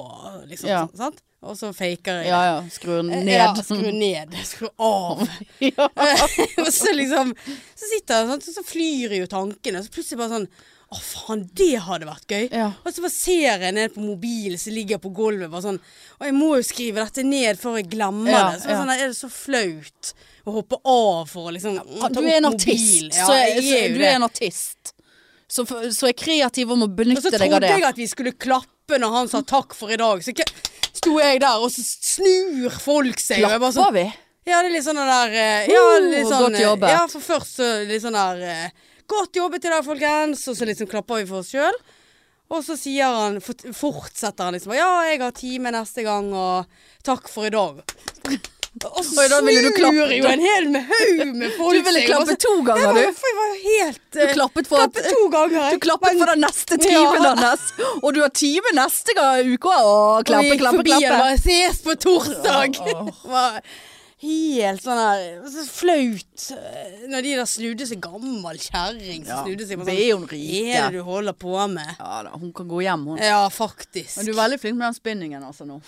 liksom. Ja. sånn, sant? Og så faker jeg ja, ja. Skru ned. Ja, skru ned. Skru av. Ja. og så liksom Så sitter jeg sånn, så flyr jo tankene. Så plutselig bare sånn Å, faen, det hadde vært gøy. Ja. Og så bare ser jeg ned på mobilen som ligger på gulvet. Bare sånn Og jeg må jo skrive dette ned før jeg glemmer Ja, det. Så ja. sånn, er det så flaut å hoppe av for å liksom ta Du er en artist. Ja, så er, jeg er du er en artist. Så, så er kreativ om å benytte deg av det. Og så trodde jeg at vi skulle klappe når han sa takk for i dag. Så ikke sto jeg der, og så snur folk seg. Klapper sånn, Klapper vi? Ja, det er litt sånn der eh, Ja, Uh, litt sånn godt jobbet. Ja, for først så litt sånn der eh, Godt jobbet i dag, folkens. Og så liksom klapper vi for oss sjøl. Og så sier han Fortsetter han liksom Ja, jeg har time neste gang, og takk for i dag. Og så snur jo en hel med haug med folk Du ville klappe så- to ganger, du. jeg var helt Du eh, klappet for klappet to ganger. Du klappet for den neste timen hans. Og du har time neste uke. Å, klappe, og klappe, og klappe. bare ses på torsdag. Helt sånn her så flaut. eh, Når de der snudde seg gammel kjerring som Ja, snudde seg på sånn Hva er det du holder på med? Ja da, hun kan gå hjem, hun. Ja, faktisk. Men du er veldig flink med den spinningen altså nå.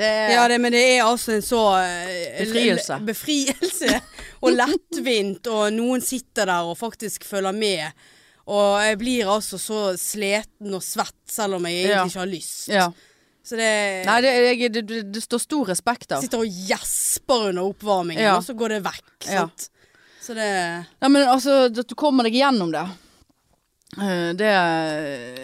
Det er ja, det, men det er altså en så eh, Befrielse. Befrielse. Og lettvint, og noen sitter der og faktisk følger med. Og jeg blir altså så sliten og svett, selv om jeg egentlig Ja. ikke har lyst. ja. Så det Nei, det, jeg, det, det, står stor respekt av. Sitter og gjesper under oppvarmingen, Ja. og så går det vekk. Sant? Så det Nei, men altså, at du kommer deg gjennom det. Eh, Det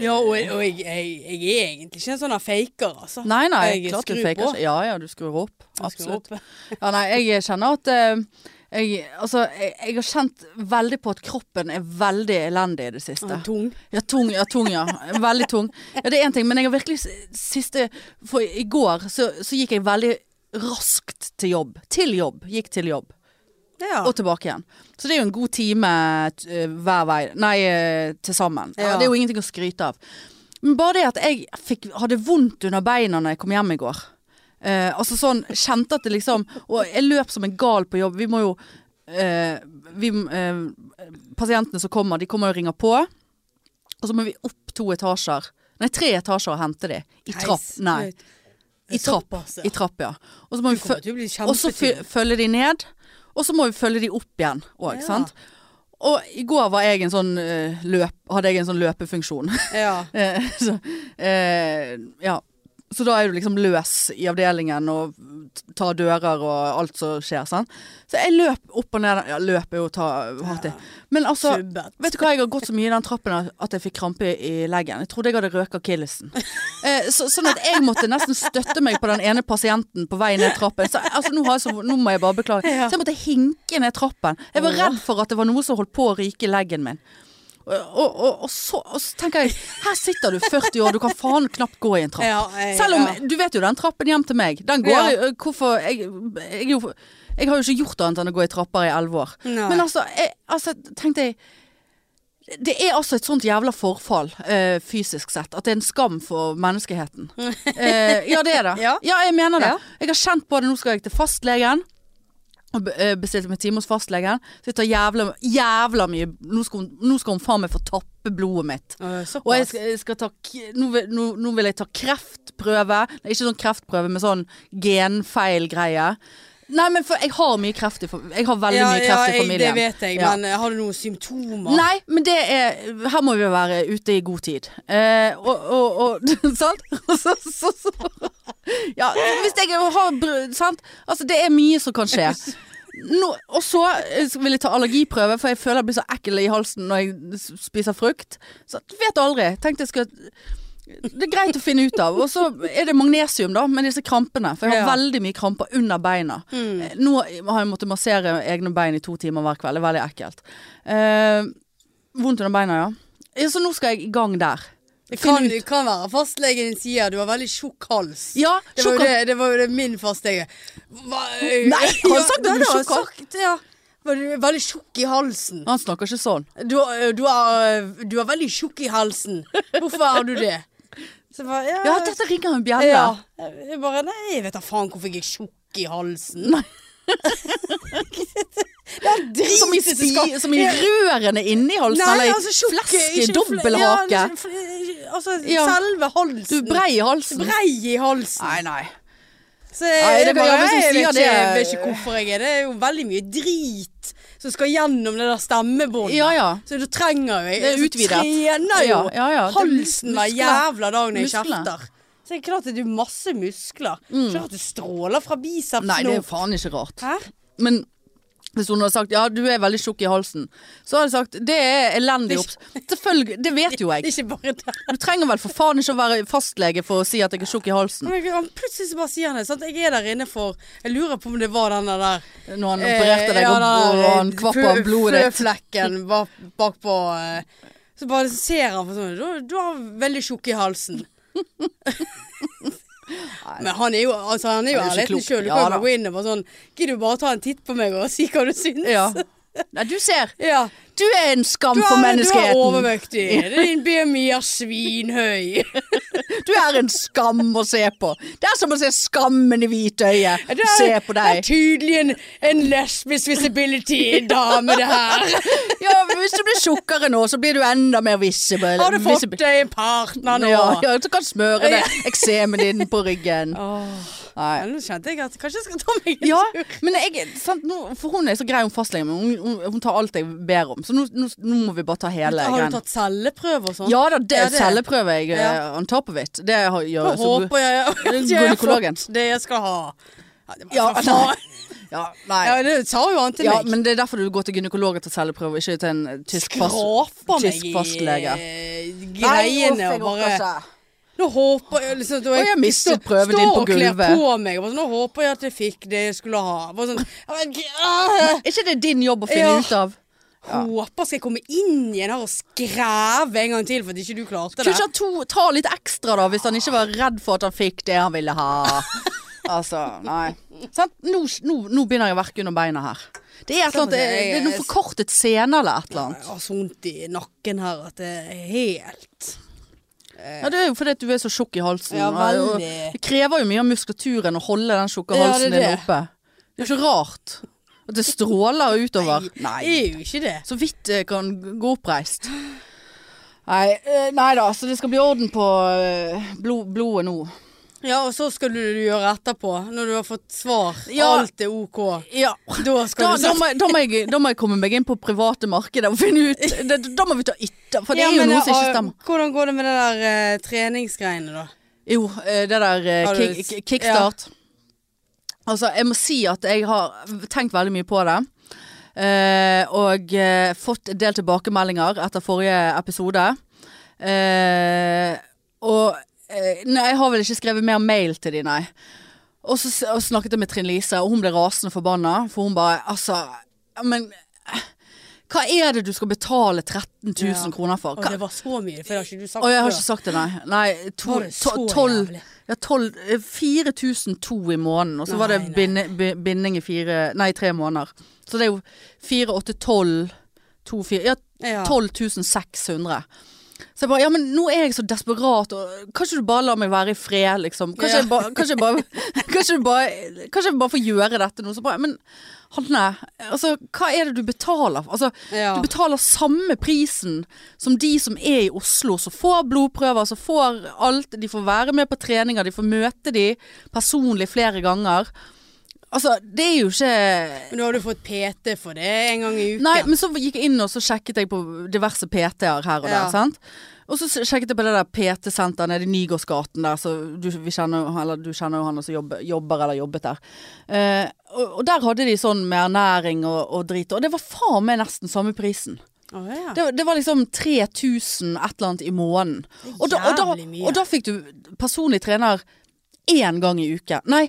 Ja, og, og jeg, jeg, jeg er egentlig ikke en sånn faker, altså. Nei, nei, Jeg klart du faker ikke. Ja ja, du skrur opp. Skrur Absolutt. opp. Ja, nei, jeg kjenner at eh, jeg, altså, jeg, jeg har kjent veldig på at kroppen er veldig elendig i det siste. Ah, Tung. Ja, tung, ja, tung, ja. Veldig tung. Ja, det er én ting, men jeg har virkelig siste For i går så, så gikk jeg veldig raskt til jobb. Til jobb. Gikk til jobb. Ja. Og tilbake igjen. Så det er jo en god time eh, hver vei. Nei, eh, til sammen. Ja, det er jo ingenting å skryte av. Men bare det at jeg fikk, hadde vondt under beina når jeg kom hjem i går. Eh, altså sånn, kjente at det liksom Og jeg løp som en gal på jobb. Vi må jo eh, vi, eh, Pasientene som kommer, de kommer og ringer på. Og så må vi opp to etasjer. Nei, tre etasjer og hente de. I trapp. Nei, i trapp. I trapp, ja. Og så følge de ned, og så må vi følge de opp igjen òg, Ja. sant. Og i går var jeg sånn uh, løp, hadde jeg en sånn løpefunksjon. Ja. Eh, så, uh, ja. Så da er du liksom løs i avdelingen og tar dører og alt som skjer. Sant? Så jeg løp opp og ned Ja, løp er jo å ta hardt i. Men altså Vet du hva, jeg har gått så mye i den trappen at jeg fikk krampe i leggen. Jeg trodde jeg hadde røket akillesen. Eh, så, sånn at jeg måtte nesten støtte meg på den ene pasienten på vei ned trappen. Så, altså, nå, så, nå må jeg bare beklage. Så jeg måtte hinke ned trappen. Jeg var redd for at det var noe som holdt på å ryke i leggen min. Og, og, og, så, og så tenker jeg, her sitter du 40 år, du kan faen knapt gå i en trapp. Ja, jeg- Selv om, ja. du vet jo den trappen hjem til meg. Den går Ja. Hvorfor jeg, jeg, jeg, jeg har jo ikke gjort annet enn å gå i trapper i elleve år. Nei. Men altså, altså, tenkte jeg Det er altså et sånt jævla forfall, øh, fysisk sett, at det er en skam for menneskeheten. uh, ja, det er det. Ja. jeg mener det. Jeg har kjent på det. Nå skal jeg til fastlegen. Eh, bestilte meg time hos fastlegen. Så jeg tar jævla, jævla mye Nå skal hun, nå skal hun faen meg få tappe blodet mitt. Øh, Og jeg skal, jeg skal ta nå, vil, nå, nå vil jeg ta kreftprøve. Nei, ikke sånn kreftprøve med sånn genfeil-greie. Nei, men for jeg har mye kreft i Jeg har veldig ja, mye ja, kreft i jeg, familien. det vet jeg, Ja. men eh, har du noen symptomer? Nei, men det er Her må vi være ute i god tid. Eh, og, og, og Sant? Så, så, så. Ja, hvis jeg har Sant? Altså, det er mye som kan skje. Nå, og så eh, vil jeg ta allergiprøve, for jeg føler jeg blir så ekkel i halsen når jeg spiser frukt. Så vet aldri. Tenkte jeg skulle Det er greit å finne ut av. Og så er det magnesium, da, med disse krampene. For jeg har Ja. veldig mye kramper under beina. Mm. Eh, Nå har jeg måttet massere egne bein i to timer hver kveld. Det er veldig ekkelt. Eh, vondt under beina, ja. Så nå skal jeg i gang der. Det kan, det kan være fastlegen din sier du har veldig tjukk hals. Ja, Det var det, det, var jo det min fastlege Hva, Nei, han du er det hals? sagt, Ja. Veldig tjukk i halsen? Han snakker ikke sånn. Du, du, er, du er veldig tjukk i halsen. Hvorfor er du det? Bare, ja, Ja, dette ringer en bjelle. ja. Jeg bare Nei, jeg vet da faen hvorfor jeg er tjukk i halsen. Nei. det Som i, som i rørene inni halsen, Nei, eller altså tjukk flesk dobbelthake. Ja, altså Ja. selve halsen. Du brei i halsen. Brei i halsen. Nei, nei. Så Nei, det er bare, ja, jeg vet, ikke, jeg vet ikke hvorfor jeg er det. Er jo veldig mye drit som skal gjennom det der stemmebåndet. Ja, ja. Så du trenger jo Det er så utvidet. trener jo Ja, ja, ja. Halsen hver jævla dag når jeg kjefter. Så det er klart at du har masse muskler. Skjønner at du stråler fra bicepsen Nei, det er jo faen ikke rart. Hæ? Men hvis hun hadde sagt ja, du er veldig tjukk i halsen, så hadde jeg sagt det er elendig opps... Selvfølgelig, det vet jo jeg. Du trenger vel for faen ikke å være fastlege for å si at jeg er tjukk i halsen. Men plutselig så bare sier han det. Sant? Jeg er der inne for Jeg lurer på om det var den der Når han opererte deg Eh, ja, og, og han kvapp av blodet ditt. Flekken bak, bakpå eh, Så bare ser han for sånn Du, du har veldig tjukk i halsen. Men han er jo, altså, han er jo ærligheten sjøl. Du kan jo gå inn og bare sånn Gidder du bare ta en titt på meg og si hva du syns? Ja. Nei, du ser. Ja. Du er en skam er, for menneskeheten. du er overvektig. Din BMI er svinhøy. Du er en skam å se på. Det er som å se skammen i hvitøyet. øye er, Se på deg. det er tydelig en, en lesbisk visibility-dame, det her. Ja, Hvis du blir tjukkere nå, så blir du enda mer visible. Har du fått deg en partner nå? Ja, ja, så kan smøre det eksemen din på ryggen. Åh, Nei. ja, nå kjente jeg at kanskje jeg skal ta meg en Ja, tur. men jeg, sant, nå, for hun er så grei om fastlegen, men hun, hun, hun tar alt jeg ber om. Så nå, nå, nå må vi bare ta hele Har greien. du tatt celleprøve og sånn? Ja da, det Ja, er det- celleprøve jeg Ja. uh, on top of it. Det har, gjør så håper jeg jeg har fått det jeg skal ha. Ja, det var Ja. Ja. Ja, det sa jo han til Ja, meg. men det er derfor du går til gynekolog og tar celleprøve, ikke til en eh, tysk, fastlege. Skraper meg i eh, greiene og bare. Nå håper jeg liksom Og jeg mistet prøven din på Står og kler på meg. og sånn, Nå håper jeg at jeg fikk det jeg skulle ha. Bare sånn, ah, Er ikke det din jobb å finne Ja. ut av? Ja. Håper skal jeg komme inn igjen her og skreve en gang til for at ikke du klarte Kunne det. ikke han ta litt ekstra da, hvis han ikke var redd for at han fikk det han ville ha? Altså, nei. Sant? Nå, nå, nå begynner jeg å verke under beina her. Det er, annet, det, det er noe forkortet sene eller et eller Jeg har så vondt i nakken her at det er helt Ja, det er jo fordi at du er så tjukk i halsen. Ja, og-. Det krever jo mye av muskulaturen å holde den tjukke Ja, det er halsen din det. oppe. Det er jo ikke rart. At det stråler utover. Det Nei. er jo ikke det. Så vidt jeg kan gå oppreist. Nei, eh, nei da, så det skal bli orden på eh, blod, blodet nå. Ja, og så skal du gjøre etterpå, når du har fått svar. Ja. Alt er OK. Ja. Da Da, da, må, da, må jeg, da må jeg komme meg inn på private markedet og finne ut det, Da må vi ta ytter, for det Ja, er jo noe som ikke stemmer. Hvordan går det med det der uh, treningsgreiene, da? Jo, uh, det der uh, kick, kickstart. Altså, jeg må si at jeg har tenkt veldig mye på det. Og fått en del tilbakemeldinger etter forrige episode. Og Nei, jeg har vel ikke skrevet mer mail til de, nei. Og så og snakket jeg med Trine Lise, og hun ble rasende forbanna. For hun bare Altså, men eh, Hva er det du skal betale 13 000 Ja. kroner for? Og det var så mye, for det har ikke du sagt før. jeg har ikke sagt det, nei. Nei, to, to, tolv ja, tolv, eh, 4002 i måneden, og så Nei, var det binde, binding i fire Nei, tre måneder. Så det er jo 4, 8, 12 2, 4 Ja, Ja. 12 600. Så jeg bare Ja, men nå er jeg så desperat, og kanskje du bare lar meg være i fred, liksom. Kanskje Ja. jeg Kanskje jeg bare Kanskje bare, kanskje jeg bare får gjøre dette nå. Så bare Men Hanne, altså, hva er det du betaler? Altså, Ja. du betaler samme prisen som de som er i Oslo, som får blodprøver, som får alt. De får være med på treninger, de får møte de personlig flere ganger. Altså, det er jo ikke Men nå har du fått PT for det en gang i uken. Nei, men så gikk jeg inn og så sjekket jeg på diverse PT-er her og der, Ja. sant. Og så sjekket jeg på det der PT-senteret nede i Nygårdsgaten der, så du, vi kjenner, eller, du kjenner jo han som jobber, jobber eller jobbet der. Eh, og, og der hadde de sånn med ernæring og, og drit, og det var faen meg nesten samme prisen. Oh, ja. Det, det var liksom 3000 et eller annet i måneden. Og da, og, da, og da fikk du personlig trener én gang i uken. Nei,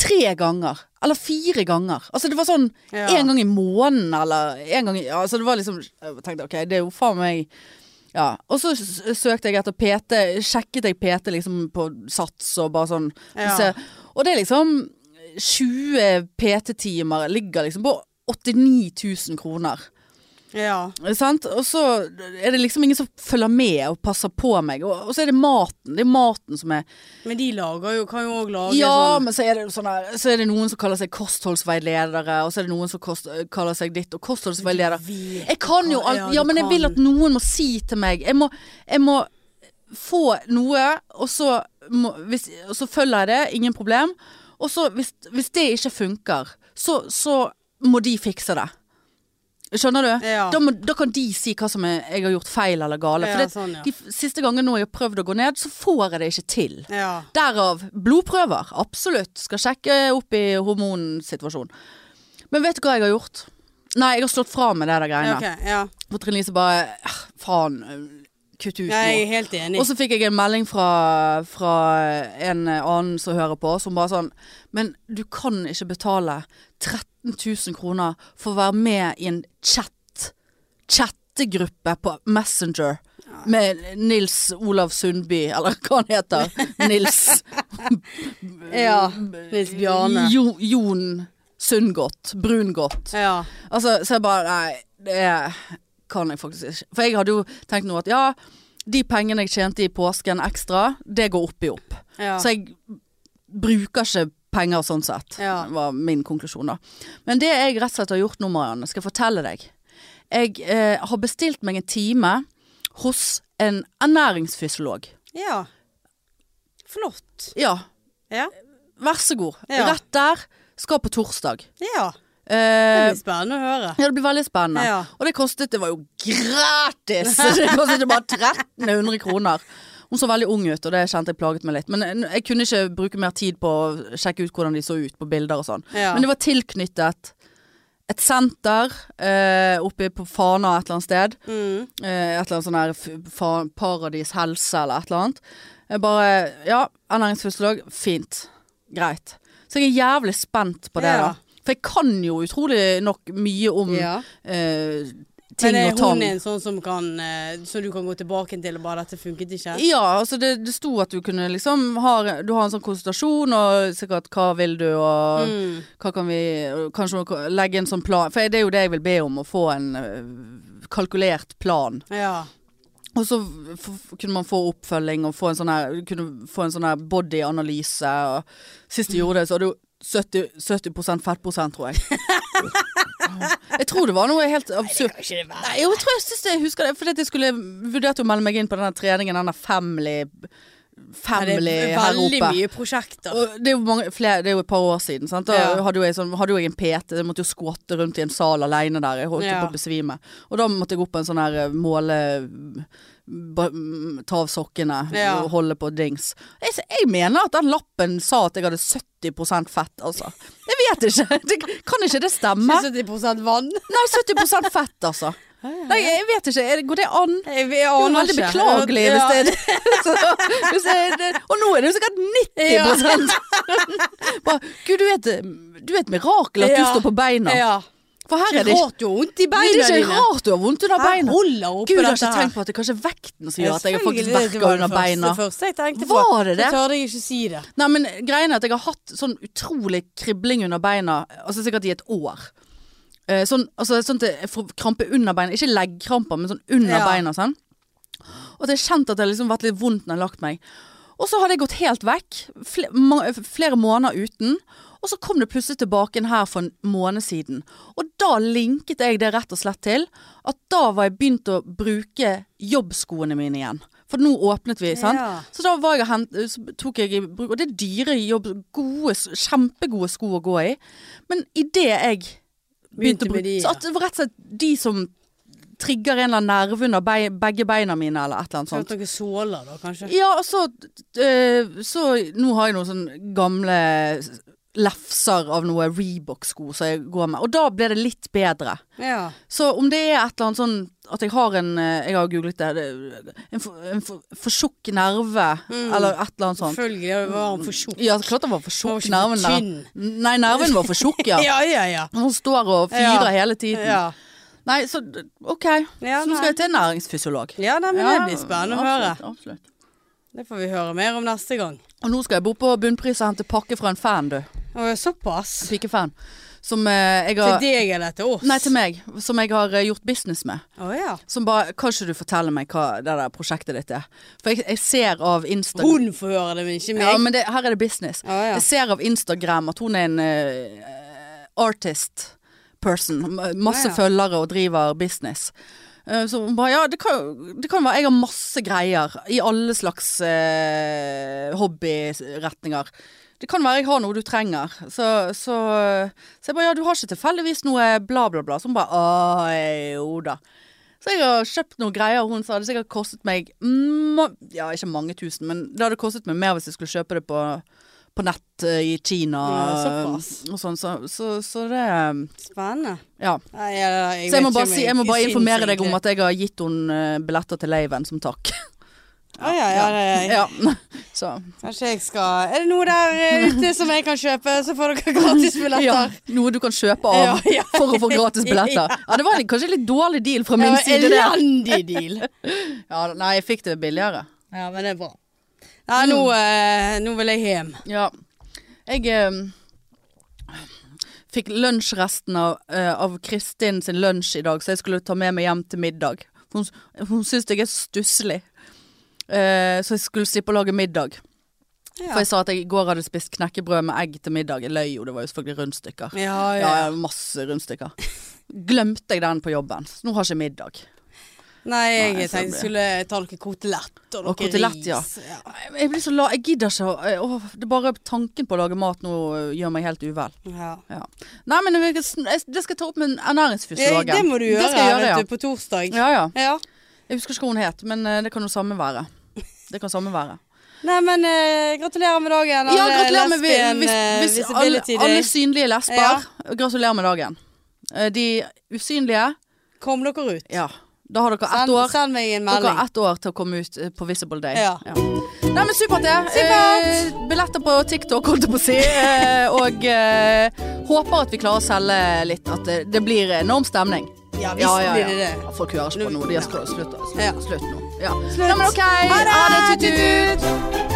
tre ganger. Eller fire ganger. Altså det var sånn Ja. én gang i måneden, eller en gang i Altså det var liksom Jeg tenkte ok, det er jo faen meg ja. Og så søkte jeg etter PT, sjekket jeg PT liksom på Sats og bare sånn. Ja. Så, og det er liksom 20 PT-timer ligger liksom på 89 000 kroner. Ja. Og så er det liksom ingen som følger med og passer på meg. Og, så er det maten. Det er maten som er Men de lager jo, kan jo òg lage Ja, sånn men så er, det sånn her, så er det noen som kaller seg kostholdsveiledere, og så er det noen som kost, kaller seg ditt og kostholdsveileder. Jeg kan jo alt, ja, men jeg vil at noen må si til meg Jeg må, jeg må få noe, og så, må, hvis, og så følger jeg det, ingen problem. Og så hvis, hvis det ikke funker, så, så må de fikse det. Skjønner du? Ja. Da, må, da kan de si hva som er, jeg har gjort feil eller gale. For det, sånn, ja. de siste gangene nå jeg har prøvd å gå ned, så får jeg det ikke til. Derav blodprøver. Absolutt. Skal sjekke opp i hormonsituasjonen. Men vet du hva jeg har gjort? Nei, jeg har slått fra med det der greiene. Okay, ja. For Trine Lise bare "Ah, Faen, kutt ut nå. Jeg er helt enig. Og så fikk jeg en melding fra, fra en annen som hører på, som bare sånn Men du kan ikke betale 13 000 kroner for å være med i en chat. Chattegruppe på Messenger. Med Nils Olav Sundby, eller hva han heter. Nils Ja. Nils Bjarne. Jo, Jon Sundgodt. Brungodt. Ja. Altså, så jeg bare Nei, det kan jeg faktisk ikke. For jeg hadde jo tenkt nå at ja, de pengene jeg tjente i påsken ekstra, det går opp i opp. ja. Så jeg bruker ikke penger sånn sett. Ja. Var min konklusjon da. Men det jeg rett og slett har gjort nå, Marianne, skal jeg fortelle deg. Jeg eh, har bestilt meg en time hos en ernæringsfysiolog. ja. Flott. Ja, Ja. vær så god. Ja. Rett der. Skal på torsdag. ja. Det Eh, blir spennende å høre. ja, det blir veldig spennende. Ja. Og det kostet, det var jo gratis! Det kostet bare 1300 kroner. Hun så veldig ung ut, og det kjente jeg plaget meg litt. Men jeg, jeg kunne ikke bruke mer tid på å sjekke ut hvordan de så ut på bilder og sånn. Ja. Men det var tilknyttet et senter eh, oppe på Fana et eller annet sted. Mm. Eh, et eller annet sånn her Paradis helse eller et eller annet. Jeg bare Ja, ernæringsfysiolog. Fint. Greit. Så jeg er jævlig spent på det, Ja. da. For jeg kan jo utrolig nok mye om Ja. eh, ting Men er og hun en sånn som kan eh, Så du kan gå tilbake til og bare 'dette funket ikke'? Ja, altså det, det sto at du kunne liksom ha, Du har en sånn konsultasjon og sikkert 'hva vil du', og Mm. hva kan vi Kanskje legge en sånn plan. For det er jo det jeg vil be om, å få en eh, kalkulert plan. Ja. Og så kunne man få oppfølging og få en sånn her Kunne få en sånn her bodyanalyse. Og sist jeg gjorde det, så hadde jo 70, 70 fettprosent, tror jeg. jeg tror det var noe helt absurd. Kan ikke det være? Nei, jo, jeg tror jeg synes jeg husker det. Fordi jeg skulle vurderte å melde meg inn på denne treningen, denne family Family det er veldig mye prosjekter. Og det er jo mange, flere, det er jo et par år siden. Sant? Da Ja. hadde, jo jeg sånn, hadde jo jeg en PT. Jeg måtte jo skvatte rundt i en sal alene der. Jeg holdt Ja. på å besvime. Og da måtte jeg opp på en sånn her eh, måle ta av sokkene Ja. og holde på dings. Jeg, jeg mener at den lappen sa at jeg hadde 70% fett, altså. Jeg vet ikke. Det, kan ikke det stemme? 70 vann. Nei, 70 fett, altså. Nei, jeg vet ikke. Går det an? Jeg, jeg Det er veldig beklagelig Ja. hvis det er det. Så, hvis det, det. Og nå er det jo sikkert 90 Bare, Gud, du er et mirakel at du står på beina. Ja. For her er det er rart du har vondt i det er ikke dine. rart du har vondt under beina. Gud, jeg har ikke tenkt på at det er kanskje vekten som gjør at jeg har faktisk verker under beina. Det første jeg tenkte på. Var det det? Jeg tør jeg ikke si det. Nei, men greien er at jeg har hatt sånn utrolig kribling under beina, altså sikkert i et år. Eh, sånn, altså, sånn at jeg får krampe under beina, ikke leggkramper, men sånn under Ja. beina sånn. Og at jeg har kjent at det har liksom vært litt vondt når jeg har lagt meg. Og så hadde jeg gått helt vekk, flere, flere måneder uten. Og så kom det plutselig tilbake en her for en måned siden. Og da linket jeg det rett og slett til at da var jeg begynt å bruke jobbskoene mine igjen. For nå åpnet vi, sant. Ja. Så da var jeg hent, så tok jeg i bruk Og det er dyre jobb, gode, kjempegode sko å gå i. Men idet jeg begynte Begynte å bruke de, Så at det var rett og slett de som trigger en eller annen nerve under begge beina mine, eller et eller annet Sånn. sånt. Noen såler da, kanskje? Ja, og så, eh, så Nå har jeg noen sånne gamle lefser av noe Rebox-sko som jeg går med, og da ble det litt bedre. Ja. Så om det er et eller annet sånn at jeg har en eh, Jeg har googlet det. en for, en for, for tjukk nerve, Mm. eller et eller annet sånt. Selvfølgelig var han for tjukk. Ja, klart han var for tjukk, nerven der. Nei, nerven var for tjukk, ja. Ja, ja, ja. Hun står og fyrer Ja. hele tiden. Ja, Nei, så OK. Så nå skal jeg til næringsfysiolog. ja nei, men det blir spennende å høre. Absolutt. Det får vi høre mer om neste gang. Og nå skal jeg bo på Bunnpris og hente pakke fra en fan, du. Å, såpass. Pikefan. Som eh, jeg Til deg eller til oss? Nei, til meg. Som jeg har eh, gjort business med. Å ja. Som bare Kan ikke du fortelle meg hva det der prosjektet ditt er? For jeg, jeg ser av Instagram Hun får høre det, men ikke meg. Ja, men det, her er det business. Å, ja. Jeg ser av Instagram at hun er en eh, artist person. Masse Ja, ja. følgere og driver business. Eh, så hun bare Ja, det kan, det være Jeg har masse greier i alle slags eh, hobbyretninger. Det kan være jeg har noe du trenger. Så, så, så jeg bare Ja, du har ikke tilfeldigvis noe bla, bla, bla. Så hun bare Å, jo da. Så jeg har kjøpt noen greier hun sa det sikkert kostet meg ma Ja, ikke mange tusen, men det hadde kostet meg mer hvis jeg skulle kjøpe det på, på nett eh, i Kina. Ja, såpass. og sånn, så, så, så det eh, Spennende. Ja. Nei, jeg, jeg Så jeg må bare, si, jeg må bare informere deg om at jeg har gitt henne eh, billetter til Laven som takk. Ja, ja, det, Ja. Så Kanskje jeg skal Er det noe der eh, ute som jeg kan kjøpe, så får dere gratis ja, billetter? noe du kan kjøpe av Ja, ja. for å få gratis billetter. Ja, det var en- kanskje en litt dårlig deal fra min side. Elendig deal. Ja, nei, jeg fikk det billigere. Ja, men det er bra. Ja, nå, eh, nå vil jeg hjem. Ja. Jeg eh, fikk lunsjresten av, eh, av Kristin sin lunsj i dag, så jeg skulle ta med meg hjem til middag. Hun, hun syns jeg er stusslig. Eh, så jeg skulle slippe å lage middag. Ja. For jeg sa at jeg i går hadde spist knekkebrød med egg til middag. Jeg løy jo, det var jo selvfølgelig rundstykker. Ja, Ja, ja. ja, masse rundstykker. Glemte jeg den på jobben. Så nå har jeg ikke middag. Nei, jeg Nei, tenkte jeg skulle ta noe kotelett og noe Og kotelett, ris. ja. Jeg blir så la... Jeg gidder ikke å Det er bare tanken på å lage mat nå øh, gjør meg helt uvel. Ja. Nei, men jeg, jeg- det skal jeg ta opp med ernæringsfysiologen. det må du gjøre, Det skal jeg gjøre, vet ja. du, på torsdag. Ja, ja. Ja. Jeg husker ikke hva hun het, men øh, det kan jo samme være. Det kan samme være. Nei, men eh, gratulerer med dagen. Ja, gratulerer med lesbien, hvis, eh, hvis alle, alle synlige lesber. Ja. Gratulerer med dagen. Eh, De usynlige, Kom dere ut. ja. Da har dere ett Send, år. send Dere har ett år til å komme ut eh, på Visible Day. Ja. Nei, men supert det. Eh, billetter på TikTok, holdt jeg på å si. Eh, og eh, håper at vi klarer å selge litt. At det, det blir enorm stemning. Ja, visst blir det det. Ja, folk hører ikke på nå. De har slutt, slutt, slutt, slutt nå. Ja. Slutt. Nei, men OK. Ha det. Tut-tut.